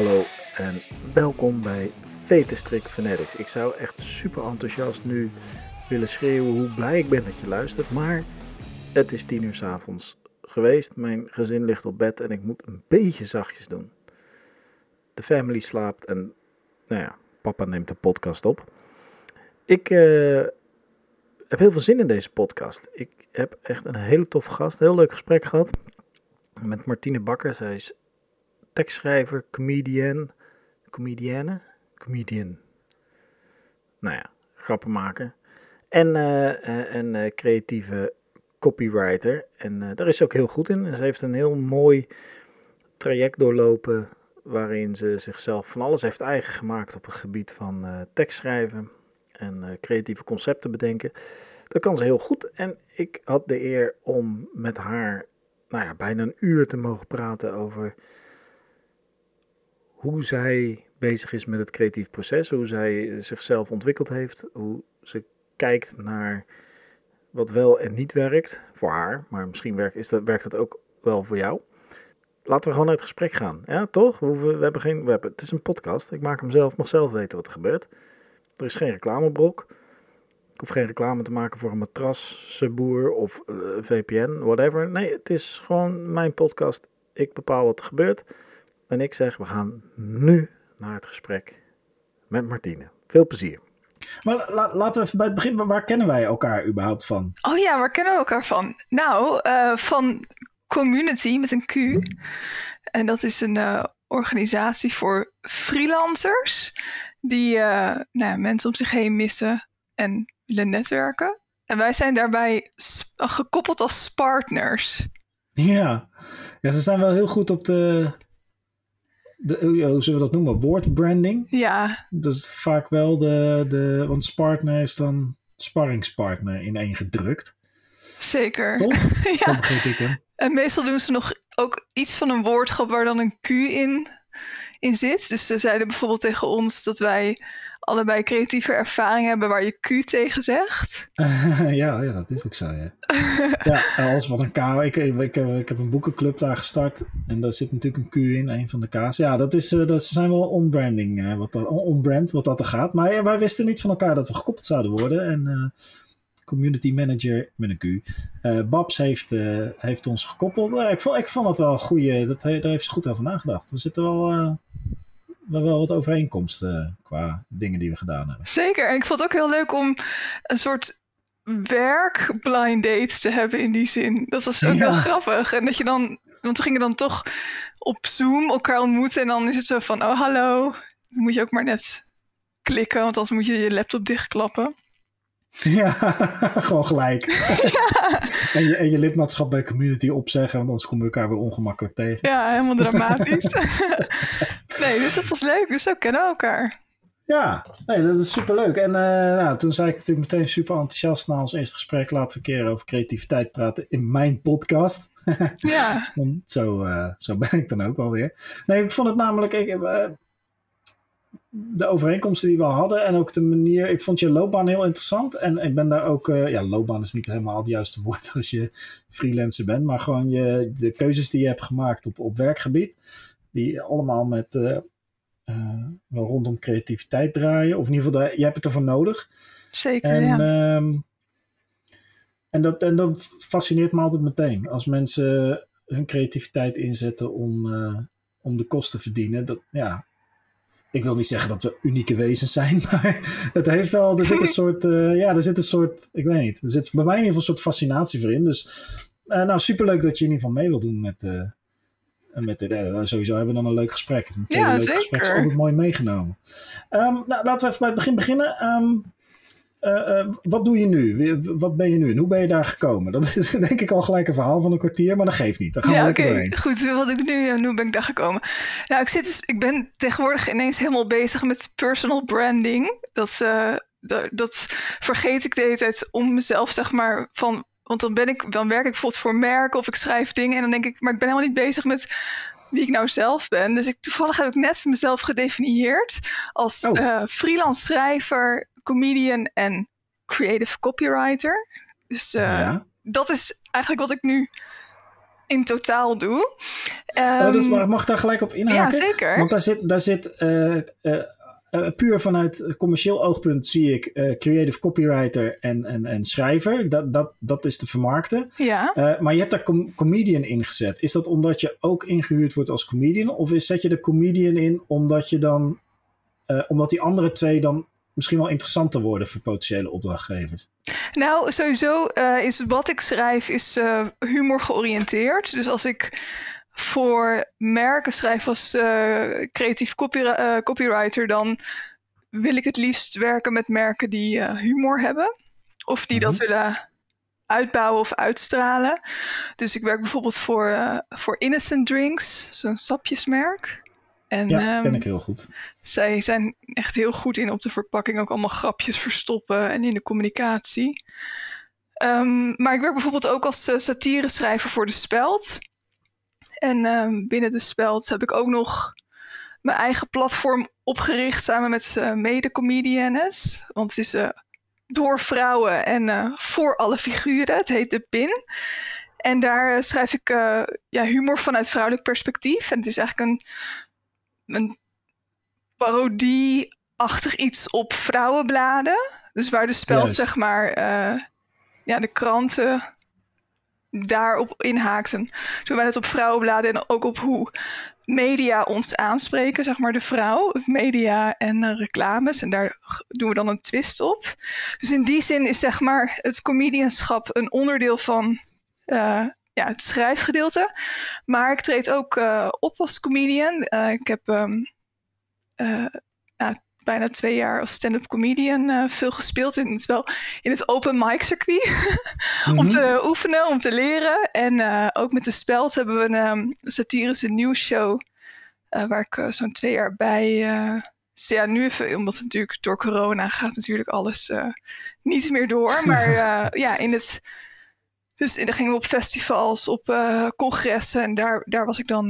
hallo en welkom bij Vetenstrik Fanatics. Ik zou echt super enthousiast nu willen schreeuwen hoe blij ik ben dat je luistert, maar het is tien uur s avonds geweest. Mijn gezin ligt op bed en ik moet een beetje zachtjes doen. De family slaapt en, nou ja, papa neemt de podcast op. Ik uh, heb heel veel zin in deze podcast. Ik heb echt een hele toffe gast, heel leuk gesprek gehad met Martine Bakker. Zij is tekstschrijver, comedian, comedienne, comedian. Nou ja, grappen maken. En een uh, creatieve copywriter. En daar is ze ook heel goed in. Ze heeft een heel mooi traject doorlopen waarin ze zichzelf van alles heeft eigen gemaakt op het gebied van tekstschrijven en creatieve concepten bedenken. Dat kan ze heel goed. En ik had de eer om met haar nou ja, bijna een uur te mogen praten over hoe zij bezig is met het creatief proces, hoe zij zichzelf ontwikkeld heeft, hoe ze kijkt naar wat wel en niet werkt voor haar, maar misschien werkt, is dat, werkt dat ook wel voor jou. Laten we gewoon naar het gesprek gaan. Ja, toch? We, hebben geen, we hebben, het is een podcast. Ik maak hem zelf, mag zelf weten wat er gebeurt. Er is geen reclamebrok. Ik hoef geen reclame te maken voor een matrassenboer of uh, VPN, whatever. Nee, het is gewoon mijn podcast. Ik bepaal wat er gebeurt. En ik zeg, we gaan nu naar het gesprek met Martine. Veel plezier. Maar la laten we even bij het begin, waar kennen wij elkaar überhaupt van? Oh ja, waar kennen we elkaar van? Nou, uh, van Community met een Q. En dat is een uh, organisatie voor freelancers die uh, nou, mensen om zich heen missen en willen netwerken. En wij zijn daarbij gekoppeld als partners. Ja. ja, ze zijn wel heel goed op de, de, hoe zullen we dat noemen? Woordbranding. Ja. Dat is vaak wel de, de want spartner is dan sparringspartner in één gedrukt. Zeker. Toch? ja. ik. En meestal doen ze nog ook iets van een woordschap waar dan een Q in, in zit. Dus ze zeiden bijvoorbeeld tegen ons dat wij allebei creatieve ervaring hebben waar je Q tegen zegt. ja, ja, dat is ook zo, ja. ja, als van een K. Ik, ik, ik, ik, heb een boekenclub daar gestart en daar zit natuurlijk een Q in, een van de K's. Ja, dat, is, dat zijn wel on-branding, wat dat, on-brand wat dat er gaat. Maar ja, wij wisten niet van elkaar dat we gekoppeld zouden worden en... Uh, community manager met een Q. Babs heeft, heeft ons gekoppeld. Ik, vond, ik vond het wel een goede. Dat, daar heeft ze goed over nagedacht. We zitten wel, wel wat overeenkomsten qua dingen die we gedaan hebben. Zeker. En ik vond het ook heel leuk om een soort werk blind date te hebben in die zin. Dat was ook ja. heel grappig. En dat je dan. Want we gingen dan toch op Zoom elkaar ontmoeten. En dan is het zo van: oh hallo. Dan moet je ook maar net klikken, want anders moet je je laptop dichtklappen. Ja, gewoon gelijk. Ja. en, je, en je lidmaatschap bij community opzeggen, want anders komen we elkaar weer ongemakkelijk tegen. Ja, helemaal dramatisch. nee, dus dat was leuk. Dus zo kennen we elkaar. Ja, nee, dat is superleuk. En uh, nou, toen zei ik natuurlijk meteen super enthousiast na ons eerste gesprek. Laten we een keer over creativiteit praten in mijn podcast. ja. zo, uh, zo ben ik dan ook wel weer. Nee, ik vond het namelijk... Ik, uh, de overeenkomsten die we hadden en ook de manier. Ik vond je loopbaan heel interessant. En ik ben daar ook. Uh, ja, loopbaan is niet helemaal het juiste woord als je freelancer bent. Maar gewoon je, de keuzes die je hebt gemaakt op, op werkgebied. Die allemaal met. Uh, uh, wel rondom creativiteit draaien. Of in ieder geval, je hebt het ervoor nodig. Zeker. En, ja. um, en, dat, en dat fascineert me altijd meteen. Als mensen hun creativiteit inzetten om, om de kosten te verdienen. Dat, ja, ik wil niet zeggen dat we unieke wezens zijn, maar het heeft wel, er zit een soort, uh, ja, er zit een soort, ik weet niet, er zit bij mij in ieder geval een soort fascinatie voor in. Dus, uh, nou, superleuk dat je in ieder geval mee wil doen met, uh, met dit. sowieso hebben we dan een leuk gesprek. Een ja, leuk zeker. gesprek is altijd mooi meegenomen. Um, nou, laten we even bij het begin beginnen. Um, uh, uh, wat doe je nu? Wat ben je nu? En hoe ben je daar gekomen? Dat is denk ik al gelijk een verhaal van een kwartier, maar dat geeft niet. Dan gaan ja, we oké. Okay. Goed, wat ik nu en hoe ben ik daar gekomen? Nou, ik, zit dus, ik ben tegenwoordig ineens helemaal bezig met personal branding. Dat, uh, dat, dat vergeet ik de hele tijd om mezelf, zeg maar, van. Want dan, ben ik, dan werk ik bijvoorbeeld voor merken of ik schrijf dingen. En dan denk ik, maar ik ben helemaal niet bezig met wie ik nou zelf ben. Dus ik, toevallig heb ik net mezelf gedefinieerd als oh. freelance schrijver, comedian en creative copywriter. Dus uh, ja. dat is eigenlijk wat ik nu in totaal doe. oh, dus Ehm, mag ik daar gelijk op inhaken? ja, zeker. Want daar zit, daar zit eh, eh, eh, puur vanuit commercieel oogpunt zie ik eh, creative copywriter en, en, en schrijver. Dat, dat, dat is te vermarkten. Ja. Eh, maar je hebt daar com- comedian in gezet. Is dat omdat je ook ingehuurd wordt als comedian? Of is, zet je de comedian in omdat je dan eh, omdat die andere twee dan misschien wel interessanter worden voor potentiële opdrachtgevers? Nou, sowieso eh, is wat ik schrijf is eh, humor georiënteerd. Dus als ik voor merken schrijf als eh, creatief copy- copywriter, dan wil ik het liefst werken met merken die humor hebben. Of die dat Mhm. willen uitbouwen of uitstralen. Dus ik werk bijvoorbeeld voor, voor Innocent Drinks, zo'n sapjesmerk. En, Ja, ehm, ken ik heel goed. zij zijn echt heel goed in op de verpakking ook allemaal grapjes verstoppen en in de communicatie. Ehm, maar ik werk bijvoorbeeld ook als uh, satireschrijver voor De Speld. En um, binnen De Speld heb ik ook nog mijn eigen platform opgericht samen met uh, mede-comediennes. Want het is uh, door vrouwen en voor alle figuren. Het heet De Pin. En daar schrijf ik ja, humor vanuit vrouwelijk perspectief. En het is eigenlijk een, een parodie-achtig iets op vrouwenbladen. Dus waar de speld, zeg maar, uh, ja, de kranten daarop inhaakten. Doen wij het op vrouwenbladen en ook op hoe media ons aanspreken, zeg maar de vrouw, media en uh, reclames. En daar doen we dan een twist op. Dus in die zin is zeg maar het comedianschap een onderdeel van uh, ja, het schrijfgedeelte. Maar ik treed ook uh, op als comedian. ik heb um, nou, bijna twee jaar als stand-up comedian veel gespeeld. In het, wel in het open mic circuit. om te oefenen, om te leren. En ook met de Speld hebben we een um, satirische nieuwsshow. Waar ik zo'n twee jaar bij. Ja, nu even, omdat het natuurlijk door corona gaat natuurlijk alles niet meer door. Maar ja, in het. Dus dan gingen we op festivals, op congressen. En daar, daar was ik dan,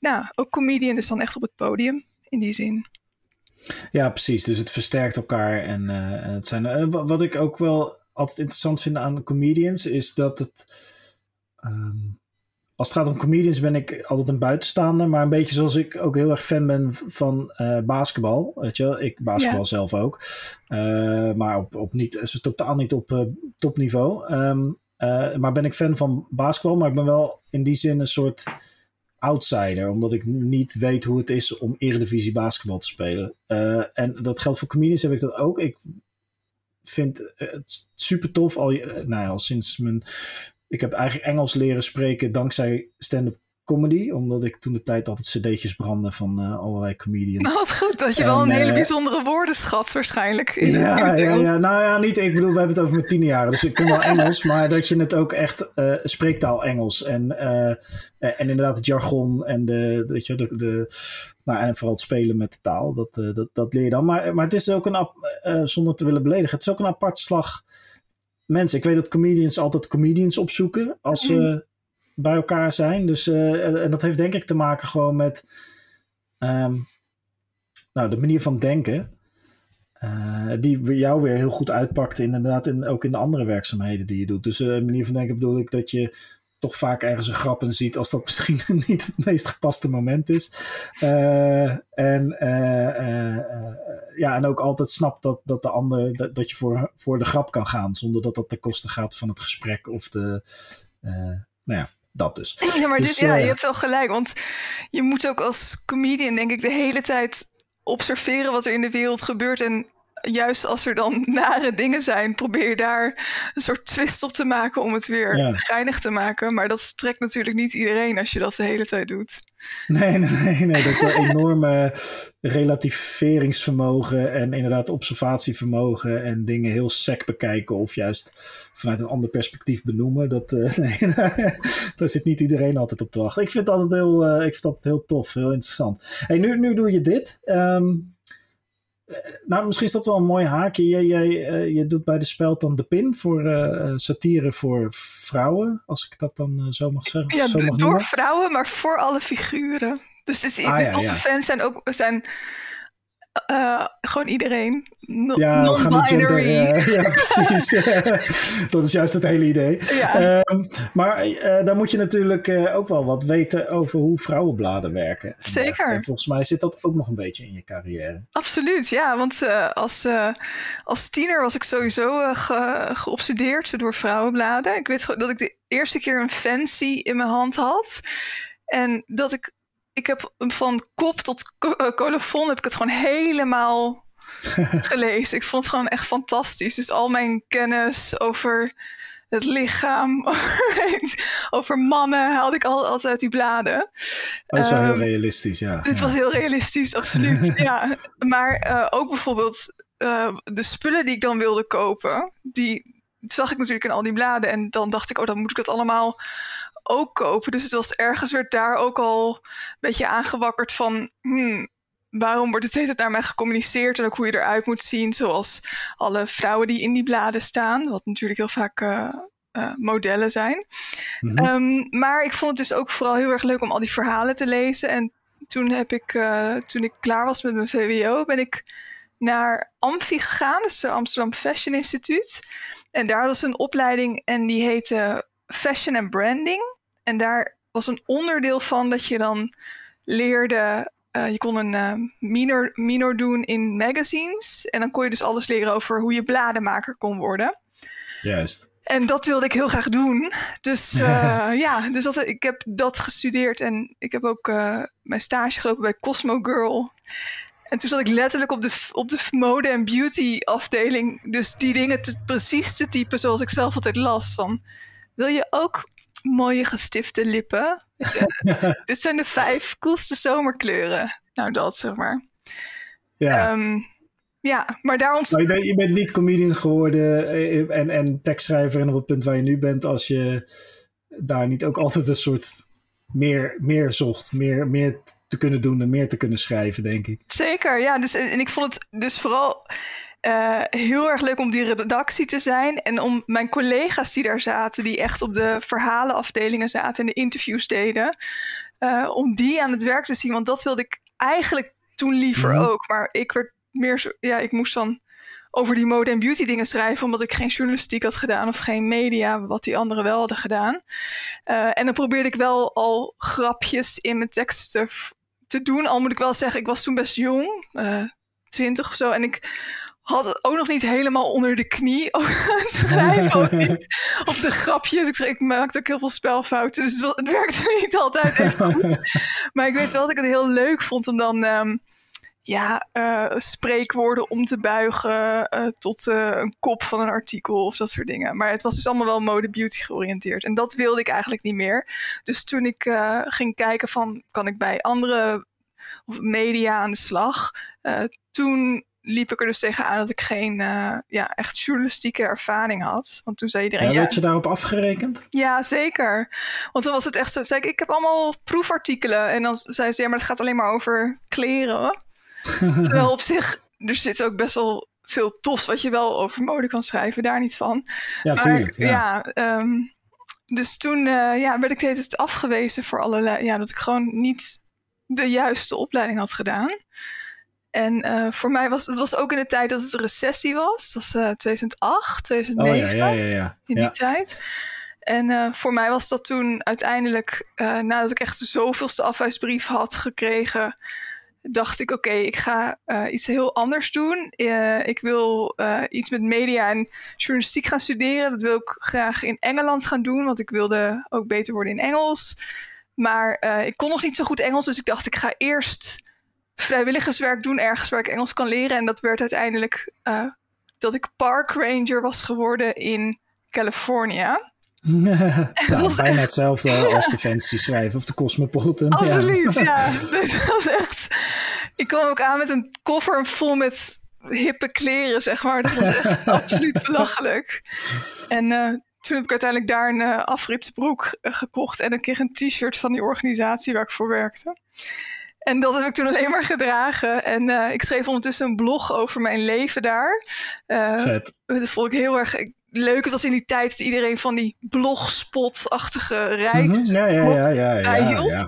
nou, ook comedian, dus dan echt op het podium in die zin. Ja, precies. Dus het versterkt elkaar. En, en het zijn. wat ik ook wel altijd interessant vind aan de comedians, is dat het. Um, als het gaat om comedians ben ik altijd een buitenstaander. Maar een beetje zoals ik ook heel erg fan ben van basketbal. Weet je wel? Ik basketbal ja. zelf ook. Maar op, op niet, totaal niet op topniveau. Um, maar ben ik fan van basketbal. Maar ik ben wel in die zin een soort outsider. Omdat ik niet weet hoe het is om Eredivisie basketbal te spelen. en dat geldt voor comedians heb ik dat ook. Ik vind het super tof. Al, nou ja, al sinds mijn ik heb eigenlijk Engels leren spreken dankzij stand-up comedy. Omdat ik toen de tijd altijd cd'tjes brandde van uh, allerlei comedians. Nou, wat goed. Dat je en, wel een hele uh, bijzondere woordenschat waarschijnlijk. In, ja, in ja, ja, nou ja, niet. Ik bedoel, we hebben het over mijn tien jaar. Dus ik kon wel Engels. maar dat je het ook echt uh, spreektaal Engels. En, en inderdaad het jargon en de, weet je, de, de nou, en vooral het spelen met de taal. Dat, dat, dat leer je dan. Maar, maar het is ook een, zonder te willen beledigen, het is ook een apart slag mensen. Ik weet dat comedians altijd comedians opzoeken als ze mm. Bij elkaar zijn. Dus, uh, en dat heeft denk ik te maken gewoon met um, nou, de manier van denken. Uh, die jou weer heel goed uitpakt, inderdaad, in, ook in de andere werkzaamheden die je doet. Dus uh, manier van denken bedoel ik dat je toch vaak ergens een grap in ziet als dat misschien niet het meest gepaste moment is. En, ja, en ook altijd snapt dat, dat de ander dat, dat je voor, voor de grap kan gaan, zonder dat dat ten koste gaat van het gesprek of de. nou ja, dat dus. Ja, maar dus, dit, ja, je hebt wel gelijk, want je moet ook als comedian, denk ik, de hele tijd observeren wat er in de wereld gebeurt en juist als er dan nare dingen zijn, probeer je daar een soort twist op te maken om het weer ja. geinig te maken. Maar dat trekt natuurlijk niet iedereen als je dat de hele tijd doet. Nee, nee, nee. Dat enorme relativeringsvermogen en inderdaad observatievermogen en dingen heel sec bekijken of juist vanuit een ander perspectief benoemen. Dat, uh, nee, daar zit niet iedereen altijd op te wachten. Ik vind het altijd heel, uh, ik vind altijd heel tof, heel interessant. Hey, nu, nu doe je dit. Um, nou, misschien is dat wel een mooi haakje. Jij, jij uh, je doet bij de speld dan de pin voor uh, satire voor vrouwen, als ik dat dan uh, zo mag zeggen. Ja, zo mag door noemen. vrouwen, maar voor alle figuren. Dus, dus, ah, dus ja, onze ja. fans zijn ook zijn uh, gewoon iedereen. No ja, we gaan gender, uh, ja, precies. dat is juist het hele idee. Ja. Uh, maar uh, dan moet je natuurlijk ook wel wat weten over hoe vrouwenbladen werken. Zeker. En volgens mij zit dat ook nog een beetje in je carrière. Absoluut, ja. Want als, als tiener was ik sowieso ge geobsedeerd door vrouwenbladen. Ik weet dat ik de eerste keer een fancy in mijn hand had. En dat ik ik heb van kop tot colofon heb ik het gewoon helemaal gelezen. Ik vond het gewoon echt fantastisch. Dus al mijn kennis over het lichaam, over mannen, haalde ik al, altijd uit die bladen. Dat is wel heel ehm, realistisch, ja. Het was heel realistisch, absoluut. ja. Maar uh, ook bijvoorbeeld uh, de spullen die ik dan wilde kopen, die zag ik natuurlijk in al die bladen. En dan dacht ik, oh, dan moet ik dat allemaal ook kopen. Dus het was ergens werd daar ook al een beetje aangewakkerd van. Hmm, waarom wordt het hele naar mij gecommuniceerd en ook hoe je eruit moet zien, zoals alle vrouwen die in die bladen staan, wat natuurlijk heel vaak uh, uh, modellen zijn. Mm -hmm. um, maar ik vond het dus ook vooral heel erg leuk om al die verhalen te lezen. En toen heb ik, uh, toen ik klaar was met mijn VWO, ben ik naar Amfi gegaan, dat is het Amsterdam Fashion Instituut. En daar was een opleiding en die heette Fashion and Branding. En daar was een onderdeel van dat je dan leerde. Uh, je kon een uh, minor, minor doen in magazines. En dan kon je dus alles leren over hoe je bladenmaker kon worden. Juist. En dat wilde ik heel graag doen. Dus uh, ja, dus dat, ik heb dat gestudeerd. En ik heb ook mijn stage gelopen bij Cosmo Girl. En toen zat ik letterlijk op de, op de mode- en beauty afdeling. Dus die dingen te, precies te typen zoals ik zelf altijd las. Van, wil je ook mooie gestifte lippen. Dit zijn de vijf coolste zomerkleuren. Nou, dat zeg maar. Ja. Um, ja, maar daar ontstaat... je, bent, je bent niet comedian geworden eh, en, en tekstschrijver en op het punt waar je nu bent als je daar niet ook altijd een soort meer, meer zocht. Meer, meer te kunnen doen en meer te kunnen schrijven, denk ik. Zeker, ja. Dus, en ik vond het dus vooral uh, heel erg leuk om die redactie te zijn. En om mijn collega's die daar zaten, die echt op de verhalenafdelingen zaten en de interviews deden, uh, om die aan het werk te zien. Want dat wilde ik eigenlijk toen liever mhm. ook. Maar ik werd meer zo, ja, ik moest dan over die mode en beauty dingen schrijven, omdat ik geen journalistiek had gedaan of geen media, wat die anderen wel hadden gedaan. Uh, en dan probeerde ik wel al grapjes in mijn teksten te, te doen. Al moet ik wel zeggen, ik was toen best jong, twintig of zo. En ik had het ook nog niet helemaal onder de knie aan het schrijven. ook niet op de grapjes. Ik, ik maakte ook heel veel spelfouten. Dus het, werkte niet altijd even goed. maar ik weet wel dat ik het heel leuk vond om dan um, ja, uh, spreekwoorden om te buigen uh, tot uh, een kop van een artikel of dat soort dingen. Maar het was dus allemaal wel mode beauty georiënteerd. En dat wilde ik eigenlijk niet meer. Dus toen ik ging kijken van kan ik bij andere media aan de slag. toen liep ik er dus tegenaan dat ik geen uh, ja, echt journalistieke ervaring had. Want toen zei iedereen... Ja, werd je daarop afgerekend? Ja, zeker. Want dan was het echt zo... Zei ik, ik heb allemaal proefartikelen. En dan zei ze, ja, maar het gaat alleen maar over kleren. Terwijl op zich... Er zit ook best wel veel tos wat je wel over mode kan schrijven. Daar niet van. Ja, tuurlijk. Ja, ja um, dus toen uh, ja, werd ik steeds afgewezen voor allerlei... Ja, dat ik gewoon niet de juiste opleiding had gedaan. En uh, voor mij was het was ook in de tijd dat het een recessie was. Dat was uh, 2008, 2009. Oh, ja, ja, ja. In die tijd. En uh, voor mij was dat toen uiteindelijk, eh, nadat ik echt de zoveelste afwijsbrief had gekregen, dacht ik: oké, okay, ik ga iets heel anders doen. ik wil iets met media en journalistiek gaan studeren. Dat wil ik graag in Engeland gaan doen, want ik wilde ook beter worden in Engels. Maar ik kon nog niet zo goed Engels, dus ik dacht: ik ga eerst vrijwilligerswerk doen ergens waar ik Engels kan leren. En dat werd uiteindelijk uh, dat ik park ranger was geworden in California. dat was bijna hetzelfde als de fantasy schrijven of de Cosmopolitan. Absoluut, ja. ja. Dit was echt... Ik kwam ook aan met een koffer vol met hippe kleren, zeg maar. Dat was echt absoluut belachelijk. En uh, toen heb ik uiteindelijk daar een uh, afritsbroek gekocht en ik kreeg een t-shirt van die organisatie waar ik voor werkte. En dat heb ik toen alleen maar gedragen. En uh, ik schreef ondertussen een blog over mijn leven daar. Uh, Vet. Dat vond ik heel erg leuk. Het was in die tijd dat iedereen van die blogspot-achtige rijks mm -hmm. ja, ja, ja, ja, ja, hield.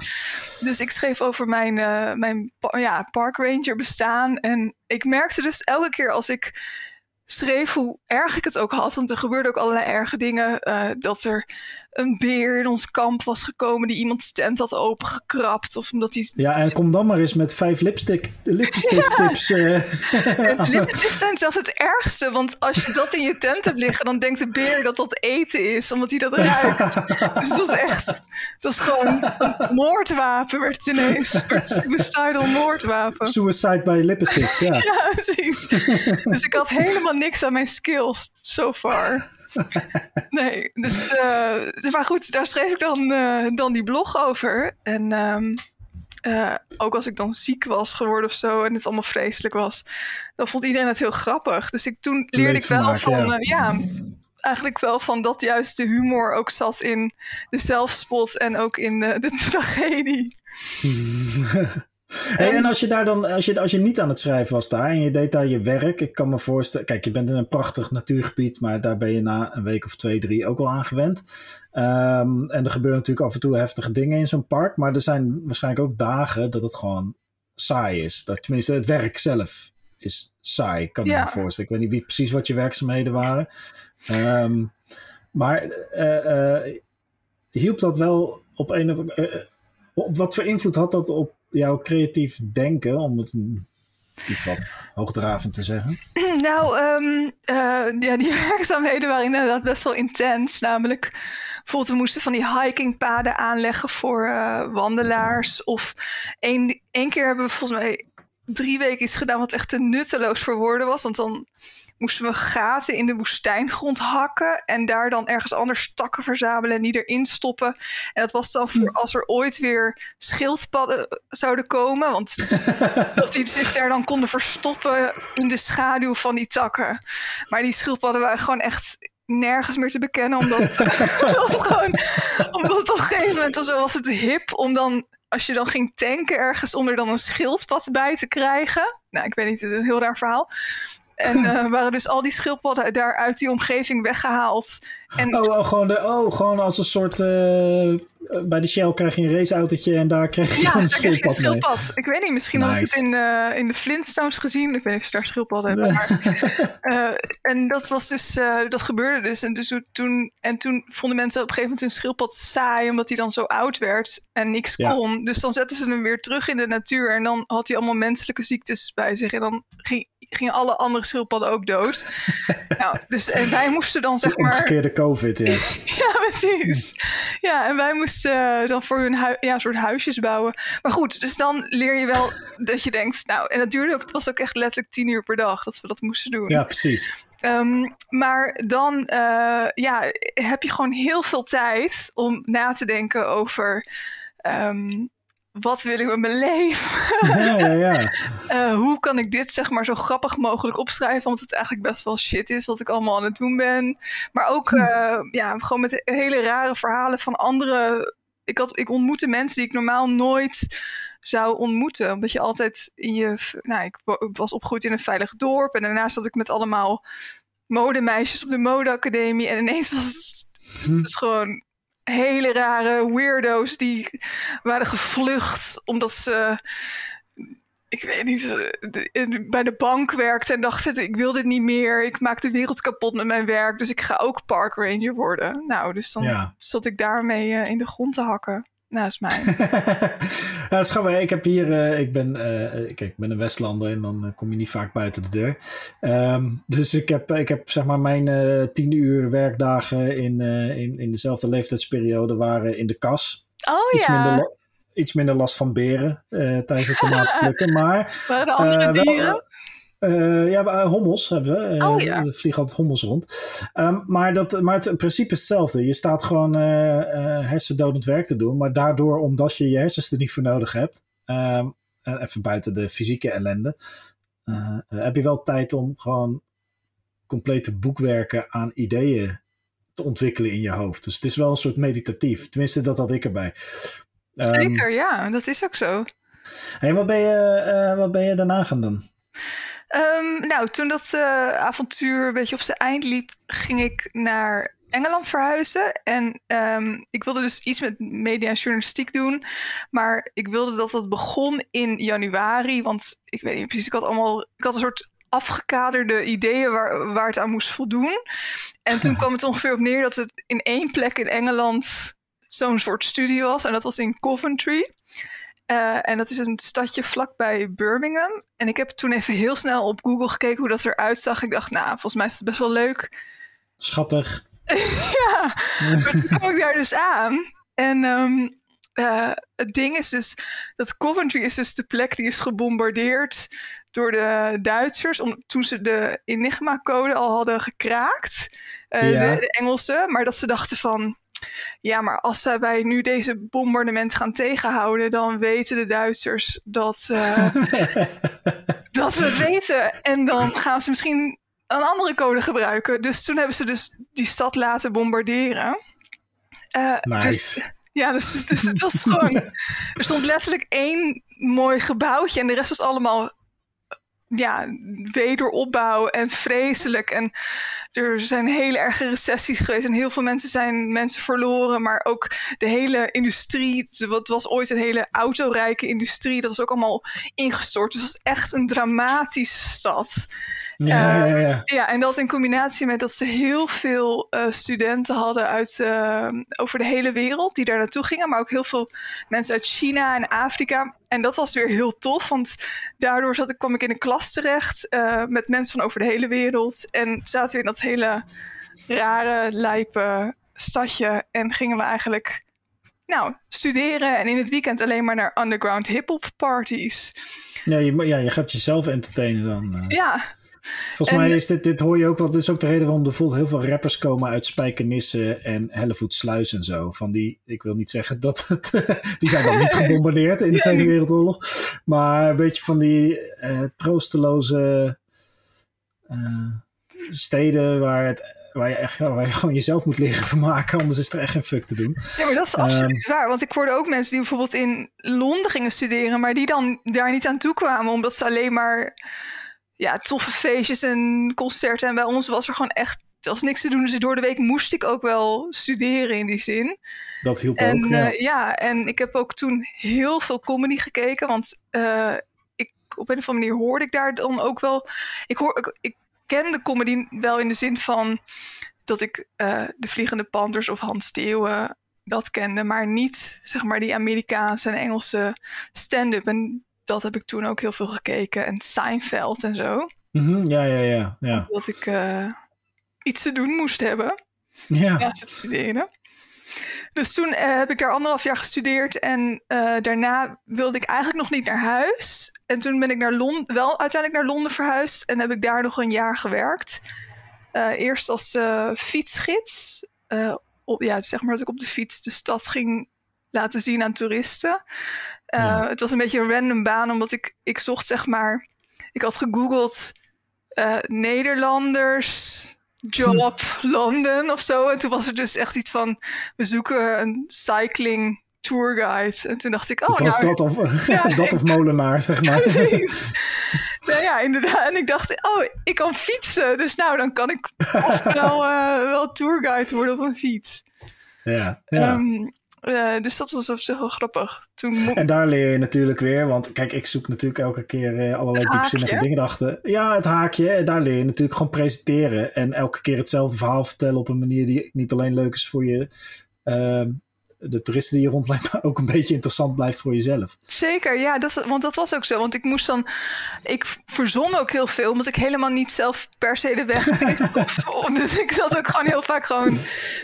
Dus ik schreef over mijn, uh, mijn ja, park ranger bestaan. En ik merkte dus elke keer als ik schreef hoe erg ik het ook had. Want er gebeurden ook allerlei erge dingen. Uh, dat er een beer in ons kamp was gekomen die iemands tent had opengekrapt. Of omdat hij... Ja, en kom dan maar eens met vijf lipstick, lipstick tips. Ja. Uh. lipsticks zijn zelfs het ergste. Want als je dat in je tent hebt liggen, dan denkt de beer dat dat eten is. Omdat hij dat ruikt. dus het was echt... Het was gewoon een moordwapen werd het ineens. Een suicidal moordwapen. Suicide by lipstick, ja. ja, precies. Dus ik had helemaal niks aan mijn skills so far. nee, dus, uh, maar goed, daar schreef ik dan, uh, dan die blog over. En um, uh, ook als ik dan ziek was geworden of zo en het allemaal vreselijk was, dan vond iedereen het heel grappig. Dus ik, toen leerde ik wel van, ja. ja. eigenlijk wel van dat juist de humor ook zat in de zelfspot en ook in de, de tragedie. Hey, en als je daar dan, als je, als je niet aan het schrijven was daar en je deed daar je werk, ik kan me voorstellen, kijk, je bent in een prachtig natuurgebied, maar daar ben je na een week of twee, drie ook al aan gewend. Um, en er gebeuren natuurlijk af en toe heftige dingen in zo'n park, maar er zijn waarschijnlijk ook dagen dat het gewoon saai is. Dat, tenminste, het werk zelf is saai, kan ja. me voorstellen. Ik weet niet wie, precies wat je werkzaamheden waren. Um, maar uh, uh, hielp dat wel op een of andere. Op wat voor invloed had dat op jouw creatief denken, om het iets wat hoogdravend te zeggen? Nou, um, uh, ja, die werkzaamheden waren inderdaad best wel intens. Namelijk, bijvoorbeeld, we moesten van die hikingpaden aanleggen voor uh, wandelaars. Of één, één keer hebben we volgens mij drie weken iets gedaan wat echt te nutteloos voor woorden was. Want dan moesten we gaten in de woestijngrond hakken en daar dan ergens anders takken verzamelen en die erin stoppen. En dat was dan voor als er ooit weer schildpadden zouden komen, want dat die zich daar dan konden verstoppen in de schaduw van die takken. Maar die schildpadden waren gewoon echt nergens meer te bekennen, omdat, gewoon, omdat op een gegeven moment was het hip om dan als je dan ging tanken ergens om er dan een schildpad bij te krijgen. Nou, ik weet niet, een heel raar verhaal. En uh, waren dus al die schildpadden daar uit die omgeving weggehaald. En... Oh, oh, gewoon de, oh, gewoon als een soort. Uh, bij de Shell krijg je een raceautootje en daar krijg je ja, een schildpad. Ja, een schildpad. Ik weet niet, misschien nice. had ik het in, uh, in de Flintstones gezien. Ik weet niet of ze daar schildpadden hebben. Maar, en dat was dus, dat gebeurde dus. En, dus toen, en toen vonden mensen op een gegeven moment hun schildpad saai, omdat hij dan zo oud werd en niks ja. kon. Dus dan zetten ze hem weer terug in de natuur. En dan had hij allemaal menselijke ziektes bij zich. En dan ging gingen alle andere schildpadden ook dood. nou, dus en wij moesten dan zeg maar... Omgekeerde COVID, ja. ja, precies. Ja, en wij moesten dan voor hun hu ja, soort huisjes bouwen. Maar goed, dus dan leer je wel dat je denkt... Nou, en ook, het was ook echt letterlijk tien uur per dag dat we dat moesten doen. Ja, precies. Um, maar dan uh, ja, heb je gewoon heel veel tijd om na te denken over... Um, wat wil ik met mijn leven? Ja, ja, ja. uh, hoe kan ik dit zeg maar zo grappig mogelijk opschrijven? Want het eigenlijk best wel shit is wat ik allemaal aan het doen ben. Maar ook uh, ja, gewoon met hele rare verhalen van andere... Ik, had, ik ontmoette mensen die ik normaal nooit zou ontmoeten. Omdat je altijd in je... Nou, ik was opgegroeid in een veilig dorp. En daarnaast zat ik met allemaal modemeisjes op de modeacademie. En ineens was het, hm. het gewoon hele rare weirdo's die waren gevlucht omdat ze, ik weet niet, bij de bank werkten en dachten: ik wil dit niet meer, ik maak de wereld kapot met mijn werk, dus ik ga ook park ranger worden. Nou, dus dan ja. zat ik daarmee uh, in de grond te hakken naast mij. ja, schat, ik heb hier, uh, ik ben, uh, kijk, ik ben een Westlander en dan uh, kom je niet vaak buiten de deur. Um, dus ik heb, ik heb zeg maar mijn tien uur werkdagen in, in, in dezelfde leeftijdsperiode waren in de kas. Oh iets ja. Minder, iets minder last van beren tijdens het tomatenplukken, maar... Waren er andere dieren? Wel, uh, ja, hommels hebben we. Uh, oh, ja. Vliegen altijd hommels rond. Um, maar, dat, maar het principe is hetzelfde. Je staat gewoon uh, hersendodend werk te doen. Maar daardoor, omdat je je hersens er niet voor nodig hebt. Um, even buiten de fysieke ellende. heb je wel tijd om gewoon complete boekwerken aan ideeën te ontwikkelen in je hoofd. Dus het is wel een soort meditatief. Tenminste, dat had ik erbij. Um, Zeker, ja. Dat is ook zo. Hey, wat, ben je, wat ben je daarna gaan doen? Um, nou, toen dat uh, avontuur een beetje op zijn eind liep, ging ik naar Engeland verhuizen. En ehm, ik wilde dus iets met media en journalistiek doen. Maar ik wilde dat dat begon in januari. Want ik weet niet precies, ik had allemaal. Ik had een soort afgekaderde ideeën waar, waar het aan moest voldoen. En toen kwam het ongeveer op neer dat het in één plek in Engeland zo'n soort studie was. En dat was in Coventry. Uh, en dat is een stadje vlakbij Birmingham. En ik heb toen even heel snel op Google gekeken hoe dat eruit zag. Ik dacht, nou, volgens mij is het best wel leuk. Schattig. ja, maar toen kwam ik daar dus aan. En um, uh, het ding is dus dat Coventry is dus de plek die is gebombardeerd door de Duitsers. Om, toen ze de Enigma-code al hadden gekraakt. Uh, ja. de, de Engelsen. Maar dat ze dachten van ja, maar als wij nu deze bombardement gaan tegenhouden, dan weten de Duitsers dat, uh, dat we het weten. En dan gaan ze misschien een andere code gebruiken. Dus toen hebben ze dus die stad laten bombarderen. Uh, nice. Dus, ja, dus, dus het was gewoon. Er stond letterlijk één mooi gebouwtje en de rest was allemaal ja, wederopbouw en vreselijk. En er zijn hele erge recessies geweest en heel veel mensen zijn mensen verloren. Maar ook de hele industrie, wat was ooit een hele autorijke industrie, dat is ook allemaal ingestort. Dus het was echt een dramatische stad. Ja, ja, ja. ja, en dat in combinatie met dat ze heel veel uh, studenten hadden uit, uh, over de hele wereld die daar naartoe gingen, maar ook heel veel mensen uit China en Afrika. En dat was weer heel tof, want daardoor zat ik, kwam ik in een klas terecht uh, met mensen van over de hele wereld. En zaten we in dat hele rare, lijpe stadje en gingen we eigenlijk nou, studeren en in het weekend alleen maar naar underground hip-hop parties. Ja je, ja, je gaat jezelf entertainen dan. Ja, Volgens en, mij is dit, dit hoor je ook wel. Dit is ook de reden waarom er bijvoorbeeld heel veel rappers komen uit Spijkenisse en Hellevoetsluis en zo. Van die, ik wil niet zeggen dat het, die zijn dan niet gebombardeerd in de Tweede Wereldoorlog. Maar een beetje van die uh, troosteloze uh, steden waar het waar je, echt, waar je gewoon jezelf moet leren vermaken, anders is er echt geen fuck te doen. Ja, maar dat is absoluut um, waar. Want ik hoorde ook mensen die bijvoorbeeld in Londen gingen studeren, maar die dan daar niet aan toe kwamen, omdat ze alleen maar ja, toffe feestjes en concerten. En bij ons was er gewoon echt er was niks te doen. Dus door de week moest ik ook wel studeren in die zin. Dat hielp en, ook, ja. Uh, ja. en ik heb ook toen heel veel comedy gekeken. Want uh, ik, op een of andere manier hoorde ik daar dan ook wel... Ik, hoor, ik, ik kende comedy wel in de zin van... dat ik uh, de Vliegende Panthers of Hans Steeuwen dat kende. Maar niet, zeg maar, die Amerikaanse en Engelse stand-up. En dat heb ik toen ook heel veel gekeken. En Seinfeld en zo. Mm -hmm, ja, ja, ja, ja. Dat ik uh, iets te doen moest hebben. Ja. Naast het studeren. Dus toen uh, heb ik daar anderhalf jaar gestudeerd. En daarna wilde ik eigenlijk nog niet naar huis. En toen ben ik naar Londen, wel uiteindelijk naar Londen verhuisd. En heb ik daar nog een jaar gewerkt. eerst als fietsgids. op, ja, zeg maar dat ik op de fiets de stad ging laten zien aan toeristen. Uh, ja. Het was een beetje een random baan, omdat ik, ik zocht zeg maar. Ik had gegoogeld uh, Nederlanders, job, London of zo. En toen was er dus echt iets van: we zoeken een cycling tourguide. En toen dacht ik, oh, was nou, dat of, ja, dat of molenaar, zeg maar. Precies. nou ja, inderdaad. En ik dacht, oh, ik kan fietsen. Dus nou, dan kan ik vast wel, uh, wel tourguide worden op een fiets. Ja, ja. Um, uh, dus dat was op zich wel grappig. Toen en daar leer je natuurlijk weer, want kijk, ik zoek natuurlijk elke keer uh, allerlei diepzinnige dingen achter. Ja, het haakje. En daar leer je natuurlijk gewoon presenteren. En elke keer hetzelfde verhaal vertellen op een manier die niet alleen leuk is voor je, uh, de toeristen die je rondleidt, maar ook een beetje interessant blijft voor jezelf. Zeker, ja, dat, want dat was ook zo. Want ik moest dan, ik verzon ook heel veel, omdat ik helemaal niet zelf per se de weg weet. dus ik zat ook gewoon heel vaak gewoon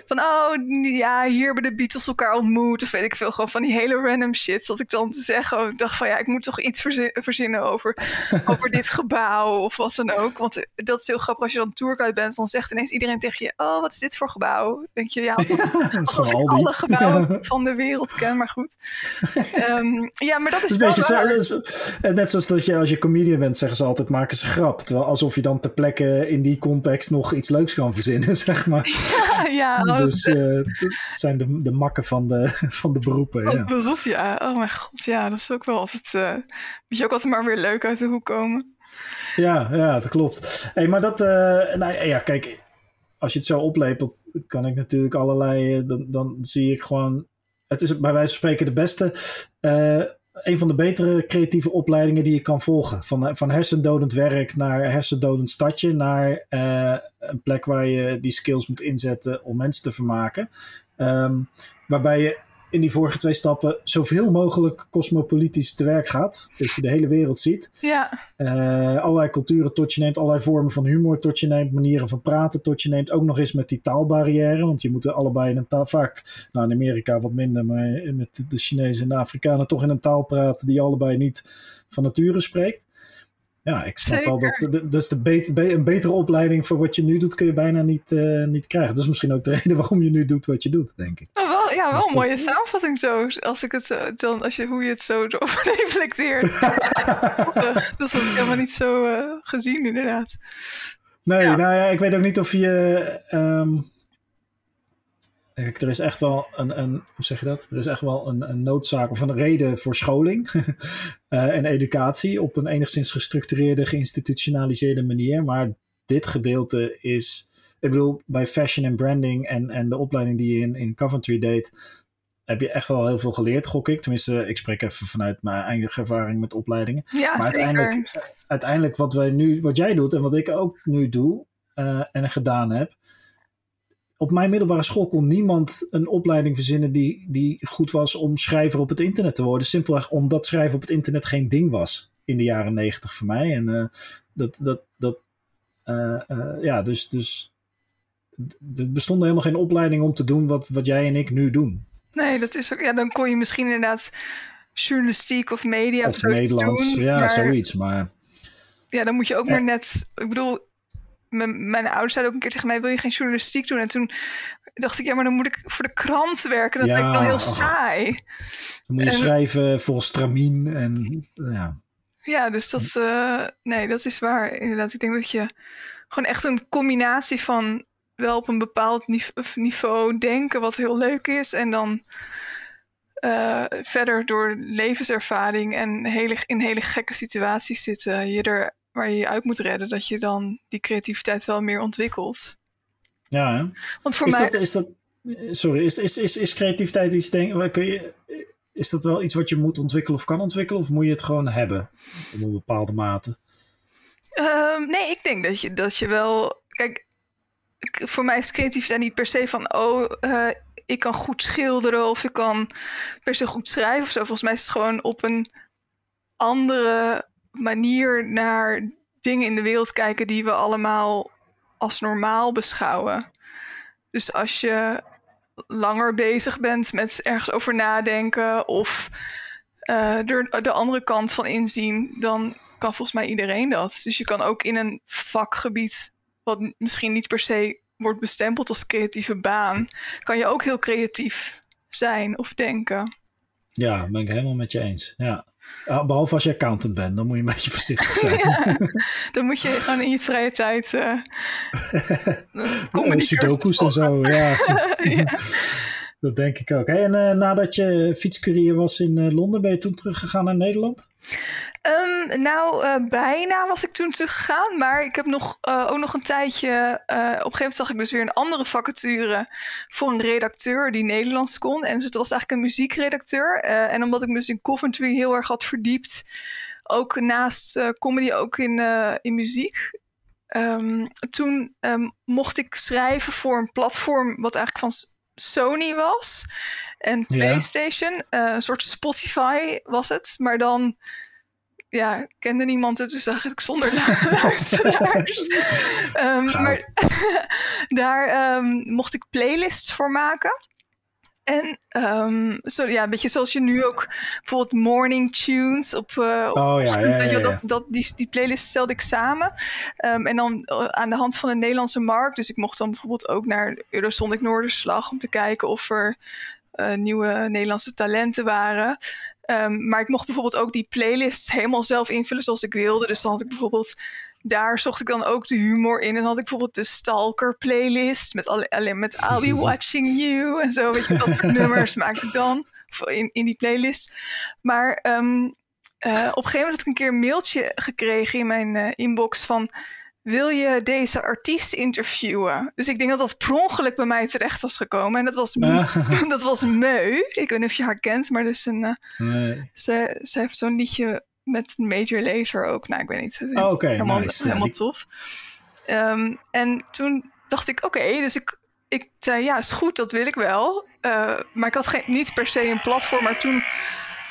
van, oh ja, hier hebben de Beatles elkaar ontmoet, of weet ik veel, gewoon van die hele random shit, zat ik dan te zeggen. Ik dacht van, ja, ik moet toch iets verzinnen over, over dit gebouw of wat dan ook. Want dat is heel grappig, als je dan tourguide bent, dan zegt ineens iedereen tegen je, oh, wat is dit voor gebouw? denk je, ja, alsof ik alle gebouwen van de wereld ken, maar goed. Um, ja, maar dat is, is wel een beetje zo, Net zoals dat je als je comedian bent, zeggen ze altijd, maken ze grap. Terwijl alsof je dan ter plekke in die context nog iets leuks kan verzinnen, zeg maar. Ja, ja. Dus uh, dat zijn de, de makken van de, van de beroepen. Oh, ja. beroep, ja. Oh mijn god, ja. Dat is ook wel altijd... Uh, moet je ook altijd maar weer leuk uit de hoek komen. Ja, ja, dat klopt. Hey, maar dat... Uh, nou ja, kijk als je het zo oplepelt, kan ik natuurlijk allerlei. dan, dan zie ik gewoon. Het is bij wijze van spreken de beste een van de betere creatieve opleidingen die je kan volgen. Van, van hersendodend werk naar hersendodend stadje, naar uh, een plek waar je die skills moet inzetten om mensen te vermaken. Um, waarbij je in die vorige twee stappen zoveel mogelijk cosmopolitisch te werk gaat. Dat je de hele wereld ziet. Ja. Uh, allerlei culturen tot je neemt, allerlei vormen van humor tot je neemt, manieren van praten tot je neemt. Ook nog eens met die taalbarrière, want je moet er allebei in een taal, vaak, nou in Amerika wat minder, maar met de Chinezen en de Afrikanen toch in een taal praten die allebei niet van nature spreekt. Ja, ik snap al dat. dus de een betere opleiding voor wat je nu doet, kun je bijna niet, uh, niet krijgen. Dat is misschien ook de reden waarom je nu doet wat je doet, denk ik. Oh, wel, ja, wel een mooie samenvatting zo. Als ik het dan, als je, hoe je het zo reflecteert. dat had ik helemaal niet zo uh, gezien, inderdaad. Nee, ja. nou ja, ik weet ook niet of je. Um, er is echt wel een, een, hoe zeg je dat? Er is echt wel een, een noodzaak of een reden voor scholing uh, en educatie op een enigszins gestructureerde, geïnstitutionaliseerde manier. Maar dit gedeelte is, ik bedoel, bij fashion en branding en, en de opleiding die je in, in Coventry deed, heb je echt wel heel veel geleerd, gok ik. Tenminste, ik spreek even vanuit mijn eigen ervaring met opleidingen. Ja, maar uiteindelijk, uiteindelijk wat, wij nu, wat jij doet en wat ik ook nu doe uh, en gedaan heb, op mijn middelbare school kon niemand een opleiding verzinnen die, die goed was om schrijver op het internet te worden. Simpelweg omdat schrijven op het internet geen ding was in de jaren negentig voor mij. En uh, dat, dat, dat uh, ja, dus, dus er bestond helemaal geen opleiding om te doen wat, wat jij en ik nu doen. Nee, dat is ook, ja, dan kon je misschien inderdaad journalistiek of media of Nederlands, doen, ja, maar, zoiets. Maar ja, dan moet je ook maar net, ik bedoel, mijn, mijn ouders zeiden ook een keer tegen mij: Wil je geen journalistiek doen? En toen dacht ik: Ja, maar dan moet ik voor de krant werken. Dat Ja, lijkt me wel heel ach. saai. dan moet je En- schrijven volgens Stramien en ja. Ja, dus dat, eh, nee, dat is waar. Inderdaad, ik denk dat je gewoon echt een combinatie van wel op een bepaald nive- niveau denken, wat heel leuk is, en dan eh, verder door levenservaring en hele, in hele gekke situaties zitten, je er waar je je uit moet redden, dat je dan die creativiteit wel meer ontwikkelt. Ja, hè? Want voor is, mij. dat, is dat, sorry, is, is, is, is creativiteit iets, denk, kun je, is dat wel iets wat je moet ontwikkelen of kan ontwikkelen? Of moet je het gewoon hebben op een bepaalde mate? Ehm, nee, ik denk dat je, dat je wel. Kijk, voor mij is creativiteit niet per se van. Oh, eh, ik kan goed schilderen of ik kan per se goed schrijven of zo. Volgens mij is het gewoon op een andere manier naar dingen in de wereld kijken die we allemaal als normaal beschouwen. Dus als je langer bezig bent met ergens over nadenken of eh, er de andere kant van inzien, dan kan volgens mij iedereen dat. Dus je kan ook in een vakgebied, wat misschien niet per se wordt bestempeld als creatieve baan, kan je ook heel creatief zijn of denken. Ja, ben ik helemaal met je eens. Ja. Ah, Behalve als je accountant bent, dan moet je een beetje voorzichtig zijn. Ja. Dan moet je gewoon in je vrije tijd. die Sudoku's en zo, ja. Dat denk ik ook. En eh, nadat je fietscourier was in eh, Londen, ben je toen teruggegaan naar Nederland? Ehm, nou, eh, bijna was ik toen teruggegaan. Maar ik heb nog, ook nog een tijdje... op een gegeven moment zag ik dus weer een andere vacature... voor een redacteur die Nederlands kon. En dus het was eigenlijk een muziekredacteur. En omdat ik me dus in Coventry heel erg had verdiept... ook naast comedy ook in, in muziek... Ehm, toen ehm, mocht ik schrijven voor een platform... wat eigenlijk van Sony was... En. PlayStation, eh, een soort Spotify was het, maar dan ja, kende niemand het, dus eigenlijk zonder lu- luisteraars. Ehm, maar daar ehm, mocht ik playlists voor maken. En zo, ja, een beetje zoals je nu ook bijvoorbeeld morning tunes op, op Oh, ja, ochtend, ja, ja, dat, die, die playlist stelde ik samen. Ehm, en dan eh, aan de hand van de Nederlandse markt. Dus ik mocht dan bijvoorbeeld ook naar Eurosonic Noorderslag om te kijken of er eh, nieuwe Nederlandse talenten waren. Ehm, maar ik mocht bijvoorbeeld ook die playlists helemaal zelf invullen zoals ik wilde. Dus dan had ik bijvoorbeeld, daar zocht ik dan ook de humor in. En dan had ik bijvoorbeeld de Stalker playlist met alle- alleen met I'll be watching you en zo. Weet je, dat soort nummers maakte ik dan in, in die playlist. Maar ehm, eh, op een gegeven moment had ik een keer een mailtje gekregen in mijn eh, inbox van... wil je deze artiest interviewen? Dus ik denk dat dat per ongeluk bij mij terecht was gekomen. En dat was, dat was Meu. Ik weet niet of je haar kent, maar dus een, nee. ze, ze heeft zo'n liedje met een major laser ook. Nou, ik weet niet. Oh, oké, helemaal, nice. helemaal tof. Um, en toen dacht ik, oké, okay, dus ik, ik zei, ja, is goed, dat wil ik wel. Uh, maar ik had geen, niet per se een platform, maar toen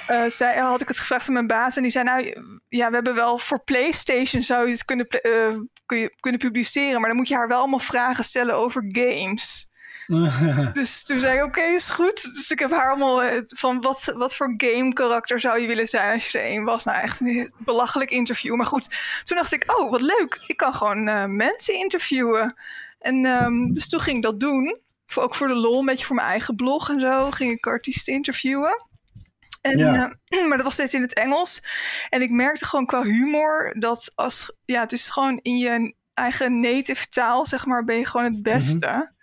uh, zei, had ik het gevraagd aan mijn baas en die zei, nou ja, we hebben wel voor PlayStation zou je het kunnen, uh, kun je, kunnen publiceren, maar dan moet je haar wel allemaal vragen stellen over games. dus toen zei ik, oké, okay, is goed. Dus ik heb haar allemaal van wat, wat voor game karakter zou je willen zijn als je er een was. Nou, echt een belachelijk interview. Maar goed, toen dacht ik, oh, wat leuk. Ik kan gewoon uh, mensen interviewen. En um, dus toen ging ik dat doen. Voor, ook voor de lol, een beetje voor mijn eigen blog en zo. Ging ik artiesten interviewen. En, ja. uh, maar dat was steeds in het Engels. En ik merkte gewoon qua humor dat als... Ja, het is gewoon in je eigen native taal, zeg maar, ben je gewoon het beste. Mm -hmm.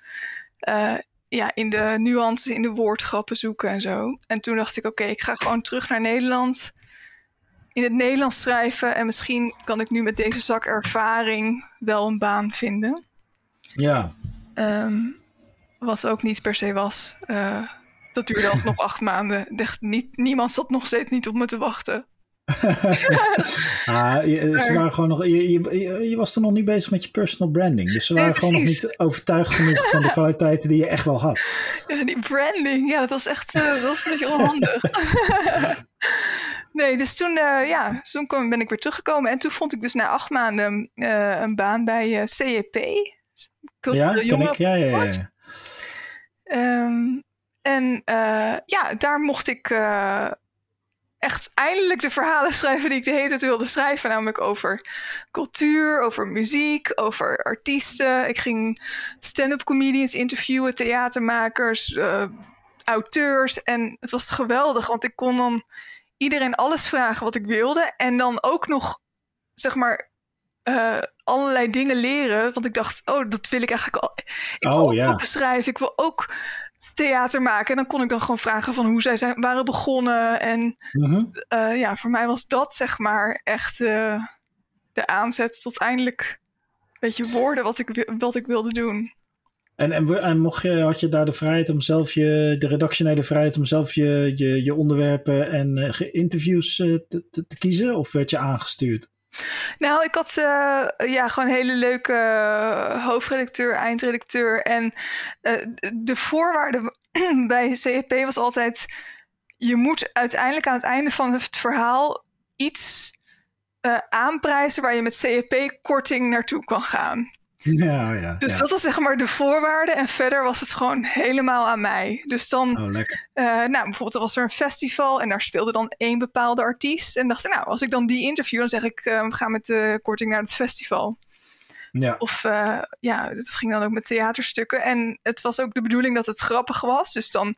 Uh, ja, in de nuances, in de woordgrappen zoeken en zo. En toen dacht ik, oké, okay, ik ga gewoon terug naar Nederland. In het Nederlands schrijven. En misschien kan ik nu met deze zak ervaring wel een baan vinden. Ja. Um, wat ook niet per se was. Uh, dat duurde alsnog acht maanden. Echt niet, niemand zat nog steeds niet op me te wachten. ah, je, ze waren gewoon nog, je, je, je, was toen nog niet bezig met je personal branding. Dus ze waren nee, gewoon nog niet overtuigd genoeg van de kwaliteiten die je echt wel had. Ja, die branding, ja, dat was echt uh, dat was een beetje onhandig. nee, dus toen, uh, ja, toen kwam, ben ik weer teruggekomen. En toen vond ik dus na acht maanden uh, een baan bij CEP. Ja, ken ik. Ja, ja, ja. Um, en ja, daar mocht ik echt eindelijk de verhalen schrijven die ik de hele tijd wilde schrijven. Namelijk over cultuur, over muziek, over artiesten. Ik ging stand-up comedians interviewen, theatermakers, uh, auteurs. En het was geweldig, want ik kon dan iedereen alles vragen wat ik wilde. En dan ook nog, zeg maar, uh, allerlei dingen leren. Want ik dacht, oh, dat wil ik eigenlijk al. Ik wil oh, ook ja. boeken schrijven. Ik wil ook theater maken. En dan kon ik dan gewoon vragen van hoe zij zijn, waren begonnen. En mm-hmm. uh, ja, voor mij was dat zeg maar echt uh, de aanzet tot eindelijk een beetje woorden wat ik, wat ik wilde doen. En, en, en mocht je, had je daar de vrijheid om zelf je, de redactionele vrijheid om zelf je, je, je onderwerpen en uh, interviews te, te, te kiezen? Of werd je aangestuurd? Nou, ik had uh, ja, gewoon een hele leuke uh, hoofdredacteur, eindredacteur. En uh, de voorwaarde bij CEP was altijd... je moet uiteindelijk aan het einde van het verhaal iets aanprijzen... waar je met CEP-korting naartoe kan gaan. Ja, ja, dus ja. dat was zeg maar de voorwaarde. En verder was het gewoon helemaal aan mij. Dus dan, oh. Uh, nou, bijvoorbeeld er was er een festival en daar speelde dan één bepaalde artiest. En dacht ik, nou, als ik dan die interview, dan zeg ik, uh, we gaan met de korting naar het festival. Ja. Of uh, ja, dat ging dan ook met theaterstukken. En het was ook de bedoeling dat het grappig was. Dus dan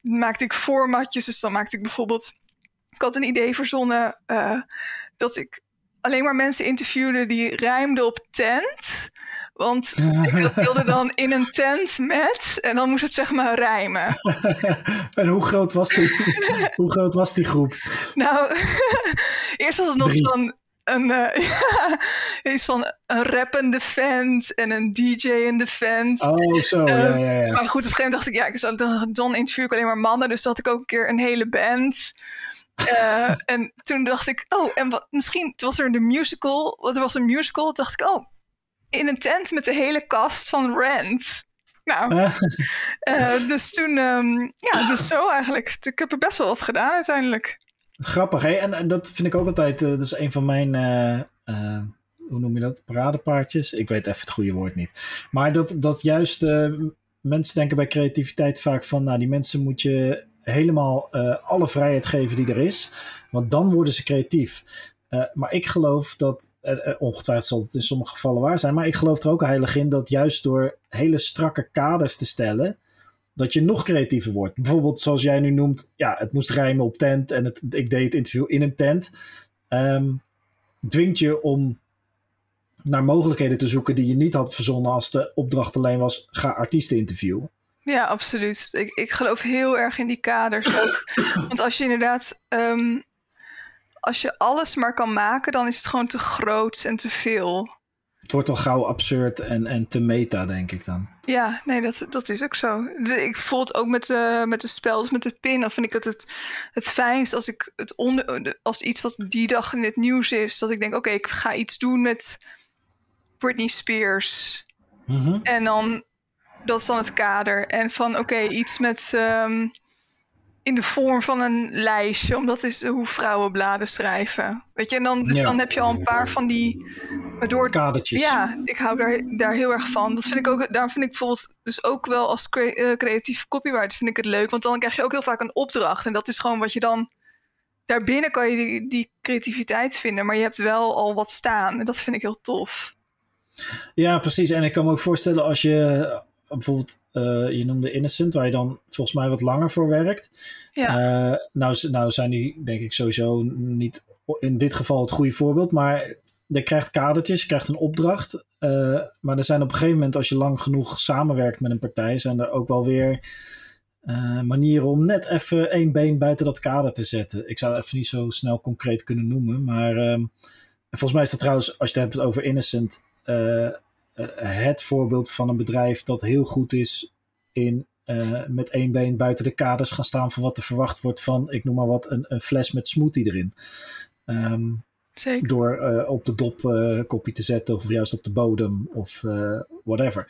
maakte ik formatjes. Dus dan maakte ik bijvoorbeeld, ik had een idee verzonnen dat ik alleen maar mensen interviewde die rijmden op tent. Want ik wilde dan in een tent met en dan moest het zeg maar rijmen. en hoe groot was die, hoe groot was die groep? Nou, eerst was het nog van een, uh, ja, iets van een rappende vent en een DJ in de vent. Oh, zo, ja, ja, ja. Maar goed, op een gegeven moment dacht ik, ja, ik zou, dan, interview ik alleen maar mannen. Dus had ik ook een keer een hele band. Uh, en toen dacht ik, oh, en wat, misschien was er de musical, er was een musical, dacht ik, oh, in een tent met de hele cast van Rent. Nou, uh, dus toen, um, ja, dus zo eigenlijk. Ik heb er best wel wat gedaan uiteindelijk. Grappig, hè? En, en dat vind ik ook altijd, uh, dat is een van mijn, hoe noem je dat, paradepaardjes? Ik weet even het goede woord niet. Maar dat, dat juist mensen denken bij creativiteit vaak van, nou, die mensen moet je helemaal alle vrijheid geven die er is. Want dan worden ze creatief. Uh, maar ik geloof dat, uh, ongetwijfeld zal het in sommige gevallen waar zijn, maar ik geloof er ook heilig in dat juist door hele strakke kaders te stellen, dat je nog creatiever wordt. Bijvoorbeeld zoals jij nu noemt, ja, het moest rijmen op tent en het, ik deed het interview in een tent. Um, dwingt je om naar mogelijkheden te zoeken die je niet had verzonnen als de opdracht alleen was, ga artiesten interviewen. Ja, absoluut. Ik, ik geloof heel erg in die kaders ook. Want als je inderdaad... Um, als je alles maar kan maken, dan is het gewoon te groot en te veel. het wordt al gauw absurd en, en te meta, denk ik dan. Ja, nee, dat, dat is ook zo. Ik voel het ook met, uh, met de spel, met de pin. Dan vind ik het het, het fijnst als ik het onder, als iets wat die dag in het nieuws is, dat ik denk, oké, ik ga iets doen met Britney Spears. Mhm. En dan, dat is dan het kader. En van, oké, iets met, um, in de vorm van een lijstje, omdat is hoe vrouwen bladen schrijven. Weet je, en dan, dus Ja. dan heb je al een paar van die, waardoor Kadertjes. ja, ik hou daar, daar heel erg van. Dat vind ik ook, daarom vind ik bijvoorbeeld dus ook wel als eh, creatief copywriter vind ik het leuk. Want dan krijg je ook heel vaak een opdracht. En dat is gewoon wat je dan... Daarbinnen kan je die, die creativiteit vinden. Maar je hebt wel al wat staan. En dat vind ik heel tof. Ja, precies. En ik kan me ook voorstellen als je bijvoorbeeld, eh, je noemde Innocent, waar je dan volgens mij wat langer voor werkt. Ja. Eh, nou, nou zijn die denk ik sowieso niet in dit geval het goede voorbeeld, maar je krijgt kadertjes, je krijgt een opdracht. eh, maar er zijn op een gegeven moment, als je lang genoeg samenwerkt met een partij, zijn er ook wel weer manieren om net even één been buiten dat kader te zetten. Ik zou even niet zo snel concreet kunnen noemen, maar ehm, volgens mij is dat trouwens, als je het hebt over Innocent, het voorbeeld van een bedrijf dat heel goed is in eh, met één been buiten de kaders gaan staan van wat er verwacht wordt van, ik noem maar wat, een, een fles met smoothie erin. Ehm, Zeker. door eh, op de dop eh kopje te zetten of juist op de bodem of eh, whatever.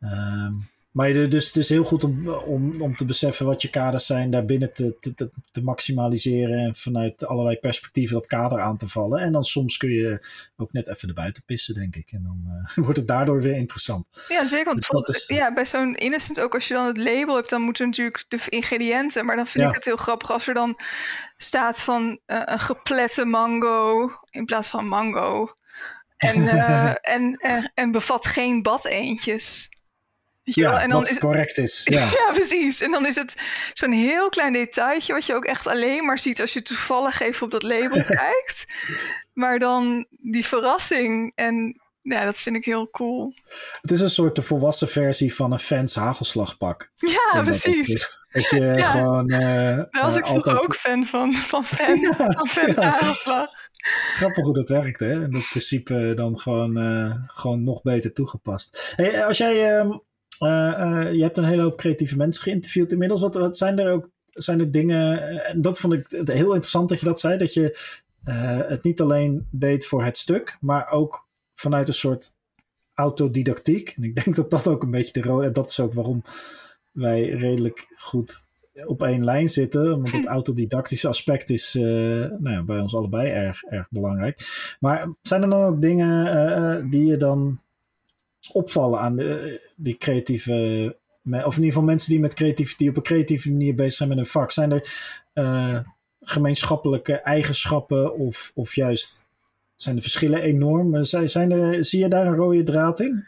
Ehm, maar dus het is heel goed om, om, om te beseffen wat je kaders zijn, daarbinnen te, te, te, te maximaliseren en vanuit allerlei perspectieven dat kader aan te vallen. En dan soms kun je ook net even erbuiten pissen, denk ik. En dan eh, wordt het daardoor weer interessant. Ja, zeker. Want Dus is- ja, bij zo'n Innocent ook, als je dan het label hebt, dan moeten natuurlijk de ingrediënten. Maar dan vind Ja. ik het heel grappig als er dan staat van eh, een geplette mango in plaats van mango. En, eh, en, en, en bevat geen je wel? Ja, en dan wat is, correct is. Ja. ja, precies. En dan is het zo'n heel klein detailtje wat je ook echt alleen maar ziet als je toevallig even op dat label kijkt. Maar dan die verrassing en ja, dat vind ik heel cool. Het is een soort de volwassen versie van een fans hagelslagpak. Ja, In precies. opzicht. Dat je Ja. gewoon. eh, Daar was eh, ik vroeger altijd- ook fan van, van fan, Ja, van fan ja. aanslag. Grappig hoe dat werkt, hè? En dat principe dan gewoon, eh, gewoon nog beter toegepast. Hey, als jij. ehm, eh, eh, je hebt een hele hoop creatieve mensen geïnterviewd inmiddels. Wat, wat zijn er ook. Zijn er dingen. eh, En dat vond ik heel interessant dat je dat zei. Dat je eh, het niet alleen deed voor het stuk, maar ook vanuit een soort autodidactiek. En ik denk dat dat ook een beetje de rode. Dat is ook waarom wij redelijk goed op één lijn zitten. Want het autodidactische aspect is eh, nou ja, bij ons allebei erg, erg belangrijk. Maar zijn er dan ook dingen eh, eh, die je dan opvallen aan de, die creatieve. Of in ieder geval mensen die, met creatief, die op een creatieve manier bezig zijn met een vak. Zijn er eh, gemeenschappelijke eigenschappen of, of juist zijn de verschillen enorm? Eh, Zijn, zijn er, zie je daar een rode draad in?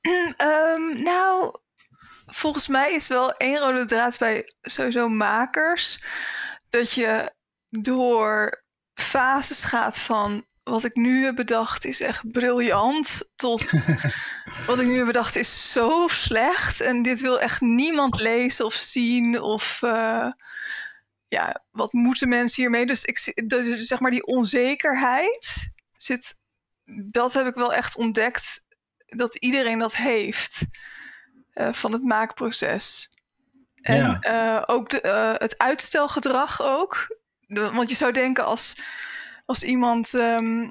Ehm, nou, volgens mij is wel één rode draad bij sowieso makers. Dat je door fases gaat van wat ik nu heb bedacht is echt briljant. Tot wat ik nu heb bedacht is zo slecht. En dit wil echt niemand lezen of zien. Of eh, ja, wat moeten mensen hiermee? Dus ik dus zeg maar die onzekerheid zit. Dat heb ik wel echt ontdekt dat iedereen dat heeft eh, van het maakproces. En Ja. eh, ook de, het uitstelgedrag ook. De- want je zou denken als, als iemand... ehm,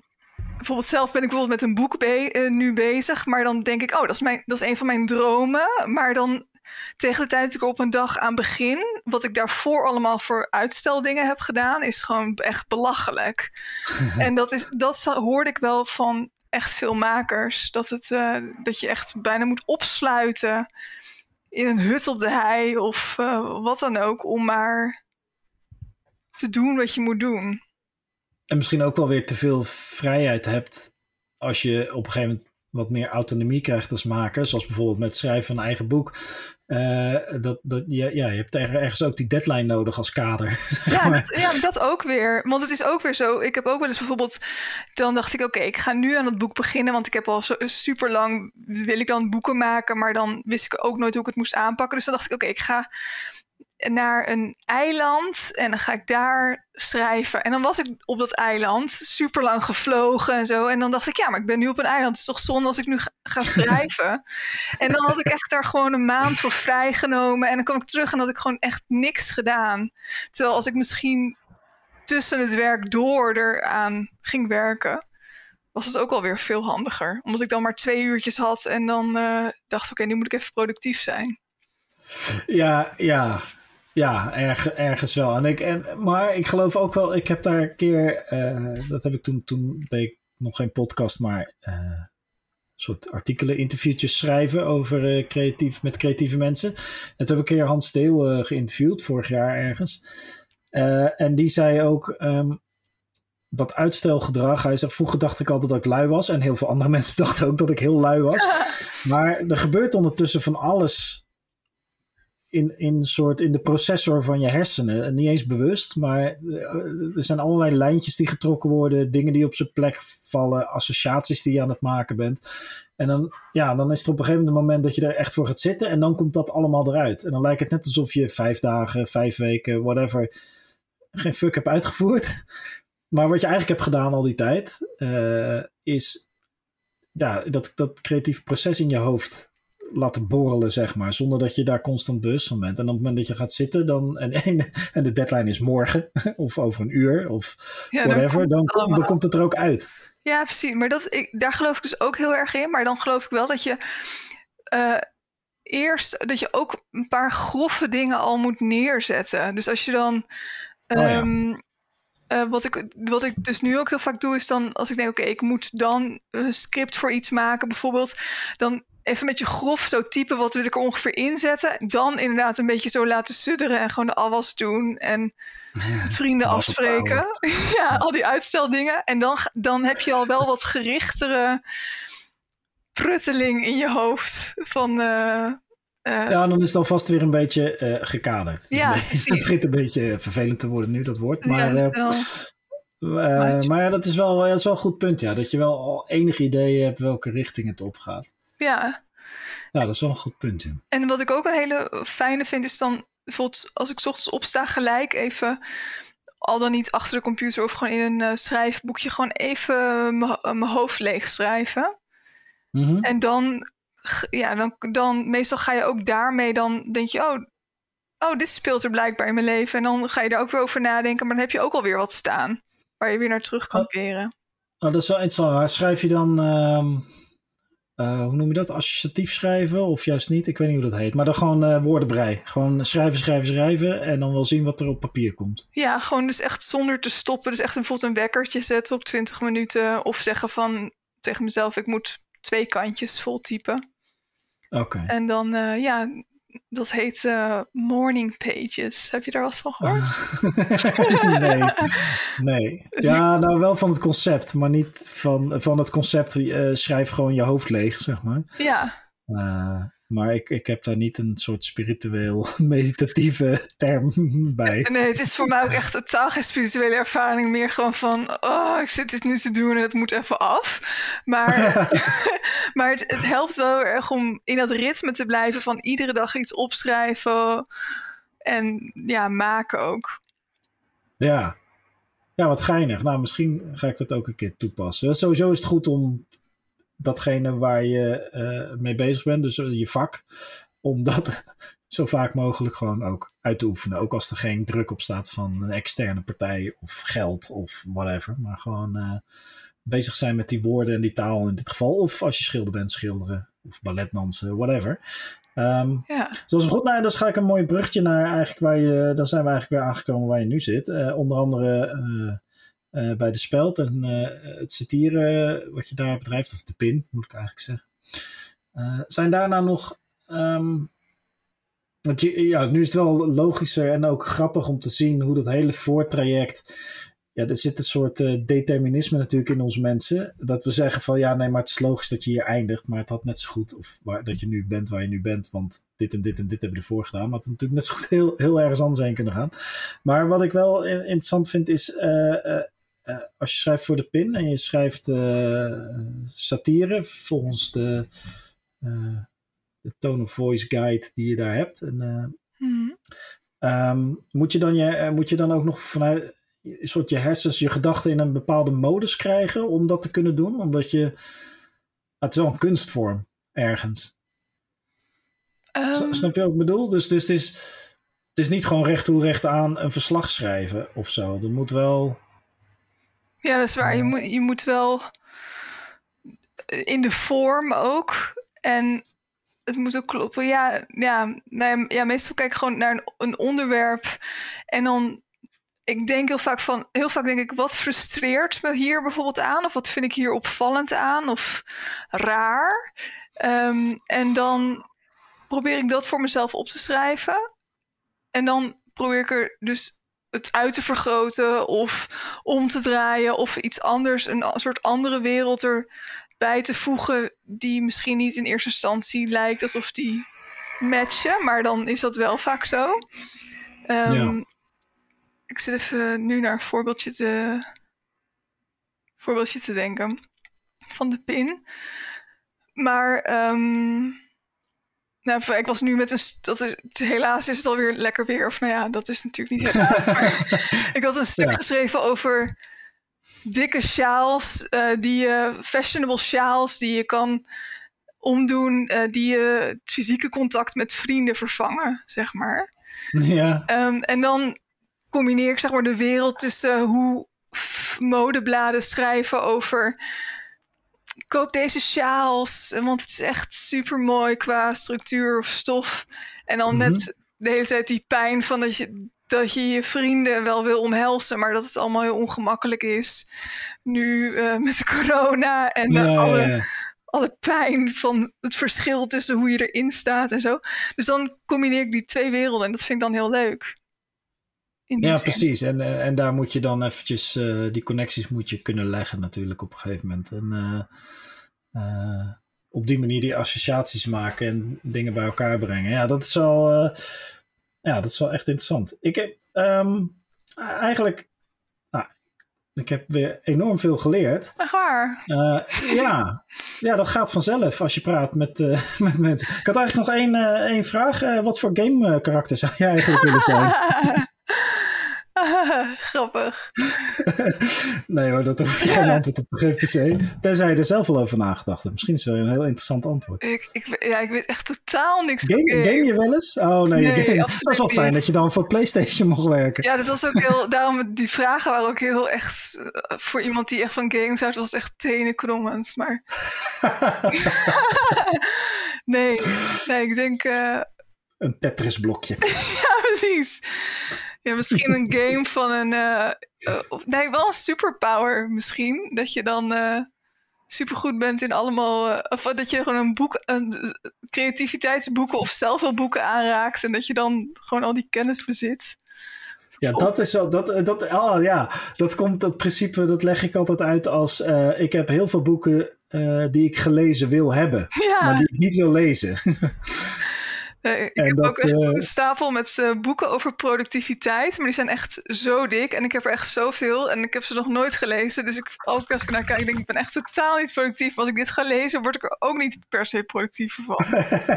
bijvoorbeeld zelf ben ik bijvoorbeeld met een boek be- eh, nu bezig. Maar dan denk ik, oh, dat is, mijn, dat is een van mijn dromen. Maar dan tegen de tijd dat ik op een dag aan begin... wat ik daarvoor allemaal voor uitsteldingen heb gedaan... is gewoon echt belachelijk. en dat, is, dat hoorde ik wel van echt veel makers. Dat, het, eh, dat je echt bijna moet opsluiten in een hut op de hei of eh, wat dan ook, om maar te doen wat je moet doen. En misschien ook wel weer te veel vrijheid hebt als je op een gegeven moment wat meer autonomie krijgt als maker, zoals bijvoorbeeld met het schrijven van een eigen boek. Eh, dat, dat, ja, ja, je hebt er- ergens ook die deadline nodig als kader. zeg Ja maar. dat, ja, dat ook weer. Want het is ook weer zo. Ik heb ook wel eens bijvoorbeeld. Dan dacht ik, oké, ik ga nu aan het boek beginnen. Want ik heb al zo, super lang. Wil ik dan boeken maken. Maar dan wist ik ook nooit hoe ik het moest aanpakken. Dus dan dacht ik, oké, ik ga. Naar een eiland en dan ga ik daar schrijven. En dan was ik op dat eiland super lang gevlogen en zo. En dan dacht ik, ja, maar ik ben nu op een eiland. Het is toch zonde als ik nu ga, schrijven. en dan had ik echt daar gewoon een maand voor vrijgenomen. En dan kwam ik terug en had ik gewoon echt niks gedaan. Terwijl als ik misschien tussen het werk door eraan ging werken, was het ook alweer veel handiger. Omdat ik dan maar twee uurtjes had en dan uh, dacht, oké, nu moet ik even productief zijn. Ja, ja, ja, erg, ergens wel. En ik, en, maar ik geloof ook wel, ik heb daar een keer, uh, dat heb ik toen, toen deed ik nog geen podcast, maar uh, soort artikelen, interviewtjes schrijven over uh, creatief, met creatieve mensen. En toen heb ik een keer Hans Deel geïnterviewd, vorig jaar ergens. en die zei ook, um, dat uitstelgedrag. Hij zegt, vroeger dacht ik altijd dat ik lui was. En heel veel andere mensen dachten ook dat ik heel lui was. maar er gebeurt ondertussen van alles in, in, soort, in de processor van je hersenen. Niet eens bewust, maar eh, er zijn allerlei lijntjes die getrokken worden. Dingen die op zijn plek vallen. Associaties die je aan het maken bent. En dan, ja, dan is er op een gegeven moment dat je er echt voor gaat zitten. En dan komt dat allemaal eruit. En dan lijkt het net alsof je vijf dagen, vijf weken, whatever, geen fuck hebt uitgevoerd. Maar wat je eigenlijk hebt gedaan al die tijd, uh, is ja, dat, dat creatief proces in je hoofd laten borrelen, zeg maar. Zonder dat je daar constant bewust van bent. En op het moment dat je gaat zitten dan, en, en de deadline is morgen of over een uur of ja, whatever, dan, komt dan, dan, komt het er ook uit. Ja, precies. Maar dat, ik, daar geloof ik dus ook heel erg in. Maar dan geloof ik wel dat je uh, eerst, dat je ook een paar grove dingen al moet neerzetten. Dus als je dan... Um, oh ja ehm, uh, wat, ik, wat ik dus nu ook heel vaak doe, is dan als ik denk, oké, ik moet dan een script voor iets maken, bijvoorbeeld, dan even met je grof zo typen wat wil ik er ongeveer inzetten. Dan inderdaad een beetje zo laten sudderen en gewoon de afwas doen en met vrienden afspreken. ja, al die uitsteldingen. En dan, dan heb je al wel wat gerichtere prutteling in je hoofd van... Uh, uh, ja, dan is het alvast weer een beetje uh, gekaderd. Ja, Het begint een beetje vervelend te worden nu, dat woord. Maar, ja, dat uh, maar ja, dat is, wel, dat is wel een goed punt, ja. Dat je wel al enig idee hebt welke richting het opgaat. Ja. Ja, dat is wel een goed punt, ja. En wat ik ook een hele fijne vind, is dan bijvoorbeeld als ik ochtends opsta, gelijk even al dan niet achter de computer of gewoon in een schrijfboekje, gewoon even mijn hoofd leeg schrijven. Mm -hmm. En dan ja, dan, dan meestal ga je ook daarmee, dan denk je, oh, oh, dit speelt er blijkbaar in mijn leven. En dan ga je daar ook weer over nadenken, maar dan heb je ook alweer wat staan waar je weer naar terug kan oh. keren. Oh, dat is wel interessant. Schrijf je dan, uh, uh, hoe noem je dat, associatief schrijven of juist niet? Ik weet niet hoe dat heet. Maar dan gewoon uh, woordenbrei. Gewoon schrijven, schrijven, schrijven en dan wel zien wat er op papier komt. Ja, gewoon dus echt zonder te stoppen. Dus echt bijvoorbeeld een wekkertje zetten op 20 minuten. Of zeggen van tegen mezelf, ik moet twee kantjes vol typen. Oké. En dan, uh, ja, dat heet uh, Morning Pages. Heb je daar wel eens van gehoord? nee. nee. Dus ja, nou wel van het concept, maar niet van, van het concept uh, schrijf gewoon je hoofd leeg, zeg maar. Ja. Maar ik, ik heb daar niet een soort spiritueel meditatieve term bij. Nee, het is voor mij ook echt totaal geen spirituele ervaring. Meer gewoon van, oh, ik zit dit nu te doen en het moet even af. Maar, maar het, het helpt wel heel erg om in dat ritme te blijven van iedere dag iets opschrijven. En ja, maken ook. Ja. Ja, wat geinig. Nou, misschien ga ik dat ook een keer toepassen. Sowieso is het goed om datgene waar je uh, mee bezig bent, dus je vak, om dat zo vaak mogelijk gewoon ook uit te oefenen. Ook als er geen druk op staat van een externe partij of geld of whatever. Maar gewoon uh, bezig zijn met die woorden en die taal in dit geval. Of als je schilder bent, schilderen of balletdansen, whatever. Um, ja. Zoals goed, nou, dan ga ik een mooi brugje naar eigenlijk waar je, dan zijn we eigenlijk weer aangekomen waar je nu zit. Uh, onder andere uh, bij de speld en uh, het satieren wat je daar bedrijft, of de pin moet ik eigenlijk zeggen. zijn daarna nog. Um, je, ja, nu is het wel logischer en ook grappig om te zien hoe dat hele voortraject. Ja, er zit een soort determinisme natuurlijk in ons mensen. Dat we zeggen van ja, nee, maar het is logisch dat je hier eindigt. Maar het had net zo goed, of dat je nu bent waar je nu bent. Want dit en dit en dit hebben we ervoor gedaan. Maar het had natuurlijk net zo goed heel, heel ergens anders heen kunnen gaan. Maar wat ik wel interessant vind is. Als je schrijft voor de PIN en je schrijft uh, satire volgens de, uh, de tone of voice guide die je daar hebt. En, mm. Ehm, moet, je dan je, eh, moet je dan ook nog vanuit een soort je hersens, je gedachten in een bepaalde modus krijgen om dat te kunnen doen? Omdat je. Het is wel een kunstvorm ergens. Ehm, Snap je wat ik bedoel? Dus, dus het, is, het is niet gewoon recht toe recht aan een verslag schrijven of zo. Er moet wel. Ja, dat is waar. Je moet, je moet wel in de vorm ook. En het moet ook kloppen. Ja, ja, nou ja, meestal kijk ik gewoon naar een, een onderwerp. En dan, ik denk heel vaak van, heel vaak denk ik, wat frustreert me hier bijvoorbeeld aan? Of wat vind ik hier opvallend aan? Of raar? Ehm, en dan probeer ik dat voor mezelf op te schrijven. En dan probeer ik er dus het uit te vergroten of om te draaien of iets anders, een soort andere wereld erbij te voegen die misschien niet in eerste instantie lijkt alsof die matchen, maar dan is dat wel vaak zo. Ehm, Ja. Ik zit even nu naar een voorbeeldje te, voorbeeldje te denken van de pin. Maar ehm, nou, ik was nu met een. Dat is, helaas is het alweer lekker weer. Of nou ja, dat is natuurlijk niet helaas. maar ik had een stuk Ja. geschreven over dikke sjaals. eh, die je, fashionable sjaals die je kan omdoen. eh, die je het fysieke contact met vrienden vervangen, zeg maar. Ja, Ehm, en dan combineer ik zeg maar de wereld tussen hoe modebladen schrijven over koop deze sjaals, want het is echt super mooi qua structuur of stof. En dan Mhm. met de hele tijd die pijn van dat je, dat je je vrienden wel wil omhelzen, maar dat het allemaal heel ongemakkelijk is. Nu eh, met de corona en alle, alle pijn van het verschil tussen hoe je erin staat en zo. Dus dan combineer ik die twee werelden en dat vind ik dan heel leuk. Ja, zin. precies. En, eh, en daar moet je dan eventjes, eh, die connecties moet je kunnen leggen natuurlijk op een gegeven moment. En eh, op die manier die associaties maken en dingen bij elkaar brengen. Ja, dat is wel, eh, ja, dat is wel echt interessant. Ik heb ehm, eigenlijk, nou, ik heb weer enorm veel geleerd. Echt waar. Eh, ja. ja, dat gaat vanzelf als je praat met, met mensen. Ik had eigenlijk nog één, één vraag. Wat voor game karakter zou jij eigenlijk willen zijn? Grappig. nee hoor, dat hoef je geen antwoord op te geven per se. Tenzij je er zelf al over nagedacht hebt. Misschien is het wel een heel interessant antwoord. Ik, ik, ja, ik weet echt totaal niks van Game, game je wel eens? Oh nee, dat is wel fijn niet. dat je dan voor PlayStation mocht werken. Ja, dat was ook heel. Daarom, die vragen waren ook heel echt. eh, Voor iemand die echt van games houdt, was het echt tenenkrommend. Maar nee, nee, ik denk. eh, een Tetris blokje. ja, precies. Ja, misschien een game van een. eh, eh, of, nee, wel een superpower misschien. Dat je dan. eh supergoed bent in allemaal. of dat je gewoon een boek. Een, creativiteitsboeken of zelfhulpboeken aanraakt. En dat je dan gewoon al die kennis bezit. Ja, dat is wel. Dat, dat, oh, ja, dat komt dat principe, dat leg ik altijd uit als. ik heb heel veel boeken die ik gelezen wil hebben, Ja, maar die ik niet wil lezen. Eh, ik En heb dat, ook echt eh, een stapel met eh, boeken over productiviteit, maar die zijn echt zo dik en ik heb er echt zoveel en ik heb ze nog nooit gelezen. Dus ik, elke keer als ik naar kijk, denk ik, ik ben echt totaal niet productief. Als ik dit ga lezen, word ik er ook niet per se productiever van.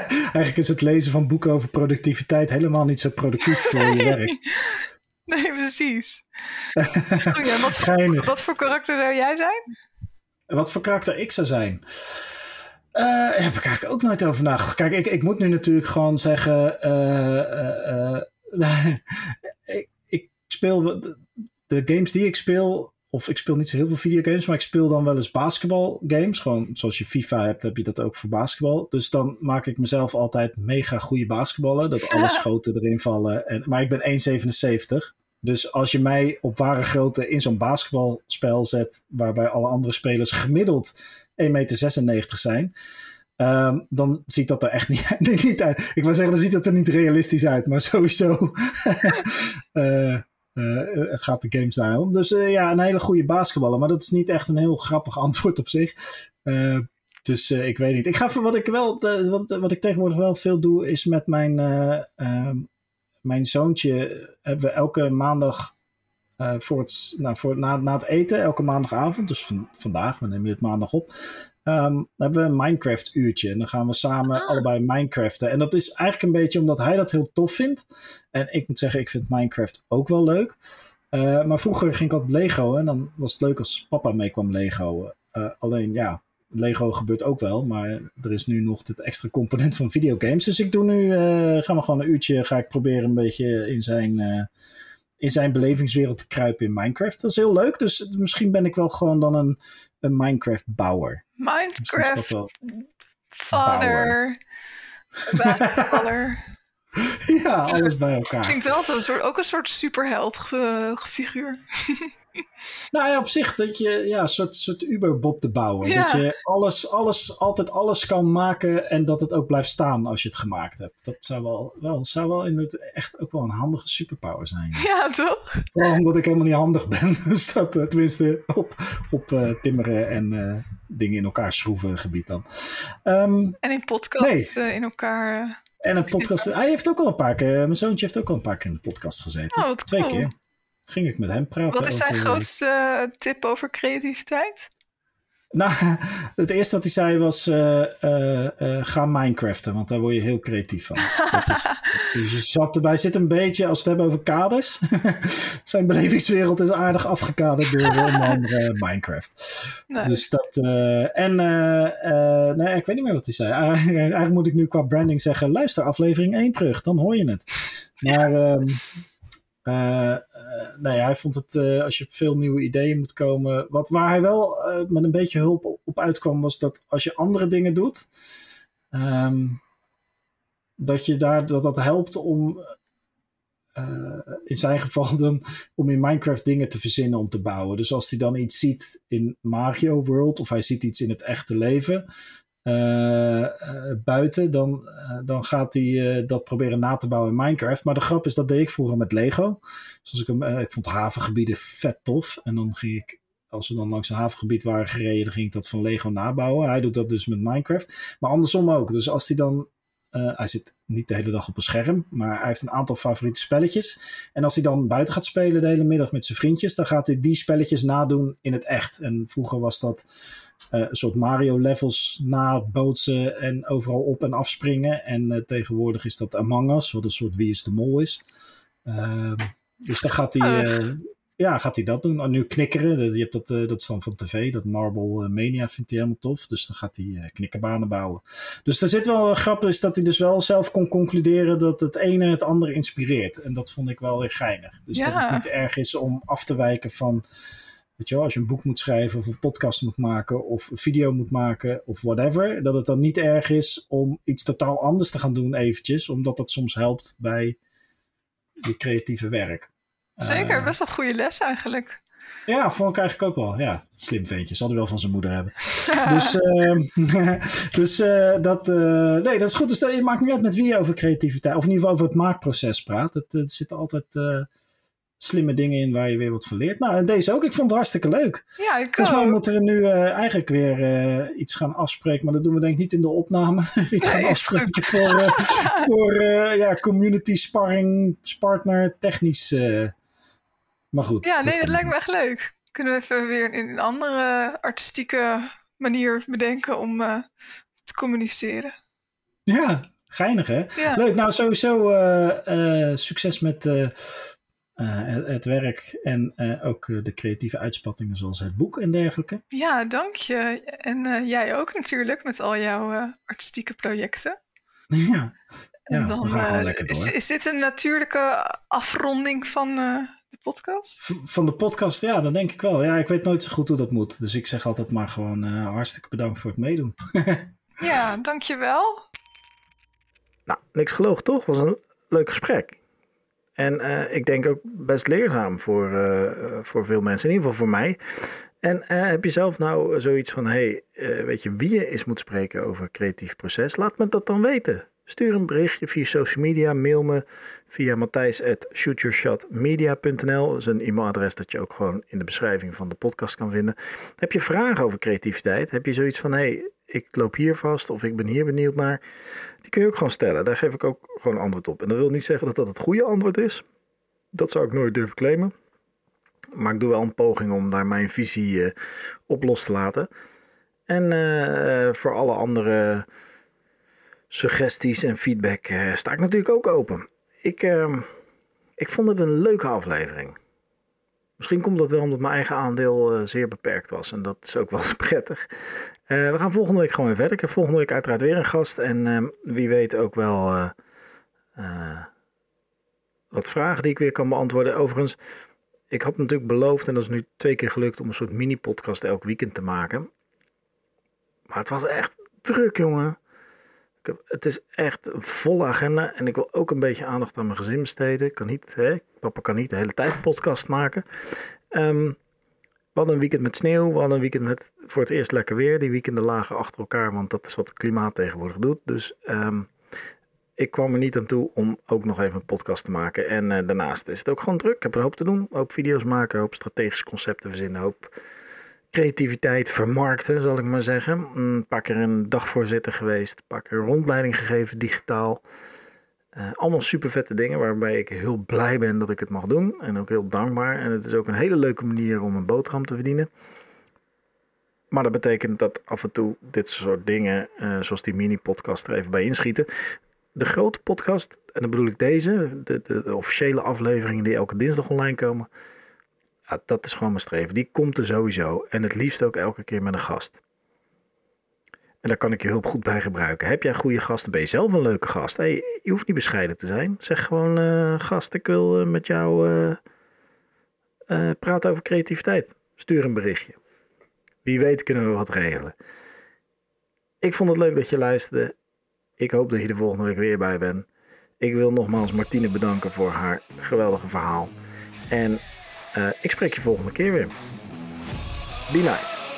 Eigenlijk is het lezen van boeken over productiviteit helemaal niet zo productief voor je werk. Nee, precies. Wat, voor, wat voor karakter zou jij zijn? Wat voor karakter ik zou zijn? Daar heb ik eigenlijk ook nooit over nagedacht. Kijk, ik, ik moet nu natuurlijk gewoon zeggen. eh, eh, ik, ik speel. De, de games die ik speel. Of ik speel niet zo heel veel videogames, maar ik speel dan wel eens basketbalgames. Gewoon zoals je FIFA hebt, heb je dat ook voor basketbal. Dus dan maak ik mezelf altijd mega goede basketballen. Dat alle schoten erin vallen. En, maar ik ben 1,77. Dus als je mij op ware grootte in zo'n basketbalspel zet, waarbij alle andere spelers gemiddeld 1,96 meter zijn, ehm, dan ziet dat er echt niet, uit. Ik wou zeggen, dan ziet dat er niet realistisch uit, maar sowieso eh, eh, gaat de games daarom. Dus eh, ja, een hele goede basketballer, maar dat is niet echt een heel grappig antwoord op zich. Eh, dus eh, ik weet niet. Ik ga wat ik wel, eh, wat, ik tegenwoordig wel veel doe, is met mijn, eh, ehm, mijn zoontje hebben we elke maandag eh, voor het, nou, voor, na, na het eten, elke maandagavond, dus van, vandaag, we nemen het maandag op, dan hebben we een Minecraft uurtje. En dan gaan we samen Ah. allebei Minecraften. En dat is eigenlijk een beetje omdat hij dat heel tof vindt. En ik moet zeggen, ik vind Minecraft ook wel leuk. Eh, maar vroeger ging ik altijd Lego. En dan was het leuk als papa mee kwam Lego. Eh, alleen ja, Lego gebeurt ook wel. Maar er is nu nog dit extra component van videogames. Dus ik doe nu, gaan we gewoon een uurtje, ga ik proberen een beetje in zijn... in zijn belevingswereld te kruipen in Minecraft. Dat is heel leuk. Dus misschien ben ik wel gewoon dan een, een is dat Minecraft. Father. Ja, alles bij elkaar. Klinkt wel zo'n soort, ook een soort superheld figuur. Nou ja, op zich dat je ja, een soort, soort Uber-Bob te bouwen. Ja. Dat je alles, alles, altijd alles kan maken en dat het ook blijft staan als je het gemaakt hebt. Dat zou wel, wel, zou wel in het echt ook wel een handige superpower zijn. Ja, toch? Vooral omdat ik helemaal niet handig ben. Dus dat, eh, tenminste op, op eh, timmeren en eh, dingen in elkaar schroeven gebied dan. Ehm, En in podcast eh, in elkaar. Eh. en een podcast. Hij heeft ook al een paar keer, mijn zoontje heeft ook al een paar keer in de podcast gezeten. Oh, Twee cool. keer. Ging ik met hem praten. Wat is zijn over- grootste eh, tip over creativiteit? Nou, het eerste wat hij zei was: eh, eh, eh, ga Minecraften, want daar word je heel creatief van. Dat is, dus je zat erbij, zit een beetje, als we het hebben over kaders. Zijn belevingswereld is aardig afgekaderd door onder andere Minecraft. Dus dat. eh, en. nee, ik weet niet meer wat hij zei. Eigenlijk moet ik nu qua branding zeggen: luister aflevering 1 terug, dan hoor je het. Maar. ehm, eh, eh, nee, hij vond het, eh, als je op veel nieuwe ideeën moet komen. Wat, waar hij wel eh, met een beetje hulp op, uitkwam, was dat als je andere dingen doet. ehm, dat je daar, dat dat helpt om. in zijn geval dan om in Minecraft dingen te verzinnen om te bouwen. Dus als hij dan iets ziet in Mario World of hij ziet iets in het echte leven buiten, dan, eh, dan gaat hij eh, dat proberen na te bouwen in Minecraft. Maar de grap is, dat deed ik vroeger met Lego. Dus als ik, hem, eh, ik vond havengebieden vet tof. En dan ging ik, als we dan langs een havengebied waren gereden, ging ik dat van Lego nabouwen. Hij doet dat dus met Minecraft. Maar andersom ook. Dus als hij dan eh, hij zit niet de hele dag op een scherm, maar hij heeft een aantal favoriete spelletjes. En als hij dan buiten gaat spelen de hele middag met zijn vriendjes, dan gaat hij die spelletjes nadoen in het echt. En vroeger was dat eh, een soort Mario-levels nabootsen en overal op en afspringen. En eh, tegenwoordig is dat Among Us, wat een soort Wie is de Mol is. Ehm, dus dan gaat hij, eh, ja, gaat hij dat doen. En nu knikkeren, dus je hebt dat, eh, dat is dan van tv, dat Marble eh, Mania vindt hij helemaal tof. Dus dan gaat hij eh, knikkerbanen bouwen. Dus er zit wel een grap, is dat hij dus wel zelf kon concluderen dat het ene het andere inspireert. En dat vond ik wel weer geinig. Dus dat het niet erg is om af te wijken van, weet je wel, als je een boek moet schrijven of een podcast moet maken of een video moet maken of whatever. Dat het dan niet erg is om iets totaal anders te gaan doen eventjes, omdat dat soms helpt bij je creatieve werk. Zeker, Eh, best wel goede les eigenlijk. ja, vond ik eigenlijk ook wel. Ja, slim ventje. Zal hij wel van zijn moeder hebben. Dus, ehm, dus eh, dat, eh, nee, dat is goed. Dus dat, je maakt niet uit met wie je over creativiteit, of in ieder geval over het maakproces praat. Het, er zitten altijd slimme dingen in waar je weer wat van leert. Nou, en deze ook. Ik vond het hartstikke leuk. ja, ik Volgens mij ook. moeten we nu eigenlijk weer iets gaan afspreken, maar dat doen we denk ik niet in de opname. iets gaan Nee, afspreken voor, voor ja, community sparring, partner, technisch. Maar goed. Ja, nee, dat lijkt me echt leuk. Kunnen we even weer in een andere artistieke manier bedenken om eh, te communiceren. Ja, geinig hè? Ja, Leuk, nou sowieso eh, eh, succes met het, werk en ook de creatieve uitspattingen zoals het boek en dergelijke. ja dank je. En jij ook natuurlijk met al jouw artistieke projecten. ja, En Ja, dan, gaan lekker door. Is, is dit een natuurlijke afronding van podcast? van de podcast, ja, dat denk ik wel. Ja, ik weet nooit zo goed hoe dat moet. Dus ik zeg altijd maar gewoon eh, hartstikke bedankt voor het meedoen. Ja, dankjewel. Nou, niks gelogen toch? Was een leuk gesprek. En eh, ik denk ook best leerzaam voor, eh, voor veel mensen, in ieder geval voor mij. En eh, heb je zelf nou zoiets van, hey, eh, weet je wie je eens moet spreken over creatief proces? Laat me dat dan weten. Stuur een berichtje via social media, mail me via matthijs.shootyourshotmedia.nl. Dat is een e-mailadres dat je ook gewoon in de beschrijving van de podcast kan vinden. Heb je vragen over creativiteit? Heb je zoiets van, hey, ik loop hier vast of ik ben hier benieuwd naar? Die kun je ook gewoon stellen. Daar geef ik ook gewoon antwoord op. En dat wil niet zeggen dat dat het goede antwoord is. Dat zou ik nooit durven claimen. Maar ik doe wel een poging om daar mijn visie eh, op los te laten. En eh, voor alle andere suggesties en feedback eh, sta ik natuurlijk ook open. Ik, ehm, ik vond het een leuke aflevering. Misschien komt dat wel omdat mijn eigen aandeel eh, zeer beperkt was. En dat is ook wel eens prettig. Eh, we gaan volgende week gewoon weer verder. Ik heb volgende week uiteraard weer een gast. En ehm, wie weet ook wel wat vragen die ik weer kan beantwoorden. Overigens, ik had natuurlijk beloofd, en dat is nu twee keer gelukt, om een soort mini-podcast elk weekend te maken. Maar het was echt druk, jongen. Het is echt een volle agenda. En ik wil ook een beetje aandacht aan mijn gezin besteden. Kan niet, hè, papa kan niet de hele tijd een podcast maken. Ehm, we hadden een weekend met sneeuw. We hadden een weekend met voor het eerst lekker weer. Die weekenden lagen achter elkaar, want dat is wat het klimaat tegenwoordig doet. Dus ehm, ik kwam er niet aan toe om ook nog even een podcast te maken. En eh, daarnaast is het ook gewoon druk. Ik heb een hoop te doen. Hoop video's maken, hoop strategische concepten verzinnen, hoop creativiteit vermarkten, zal ik maar zeggen. Een paar keer een dagvoorzitter geweest, een paar keer rondleiding gegeven digitaal. Eh, allemaal super vette dingen waarbij ik heel blij ben dat ik het mag doen. En ook heel dankbaar. En het is ook een hele leuke manier om een boterham te verdienen. Maar dat betekent dat af en toe dit soort dingen, eh, zoals die mini-podcast, er even bij inschieten. De grote podcast, en dan bedoel ik deze, de, de, de officiële afleveringen die elke dinsdag online komen. Ja, dat is gewoon mijn streven. Die komt er sowieso. En het liefst ook elke keer met een gast. En daar kan ik je hulp goed bij gebruiken. Heb jij goede gasten? Ben je zelf een leuke gast? Hey, je hoeft niet bescheiden te zijn. Zeg gewoon, eh, gast, ik wil eh, met jou eh, praten over creativiteit. Stuur een berichtje. Wie weet kunnen we wat regelen. Ik vond het leuk dat je luisterde. Ik hoop dat je er volgende week weer bij bent. Ik wil nogmaals Martine bedanken voor haar geweldige verhaal. En ik spreek je volgende keer weer. Be nice.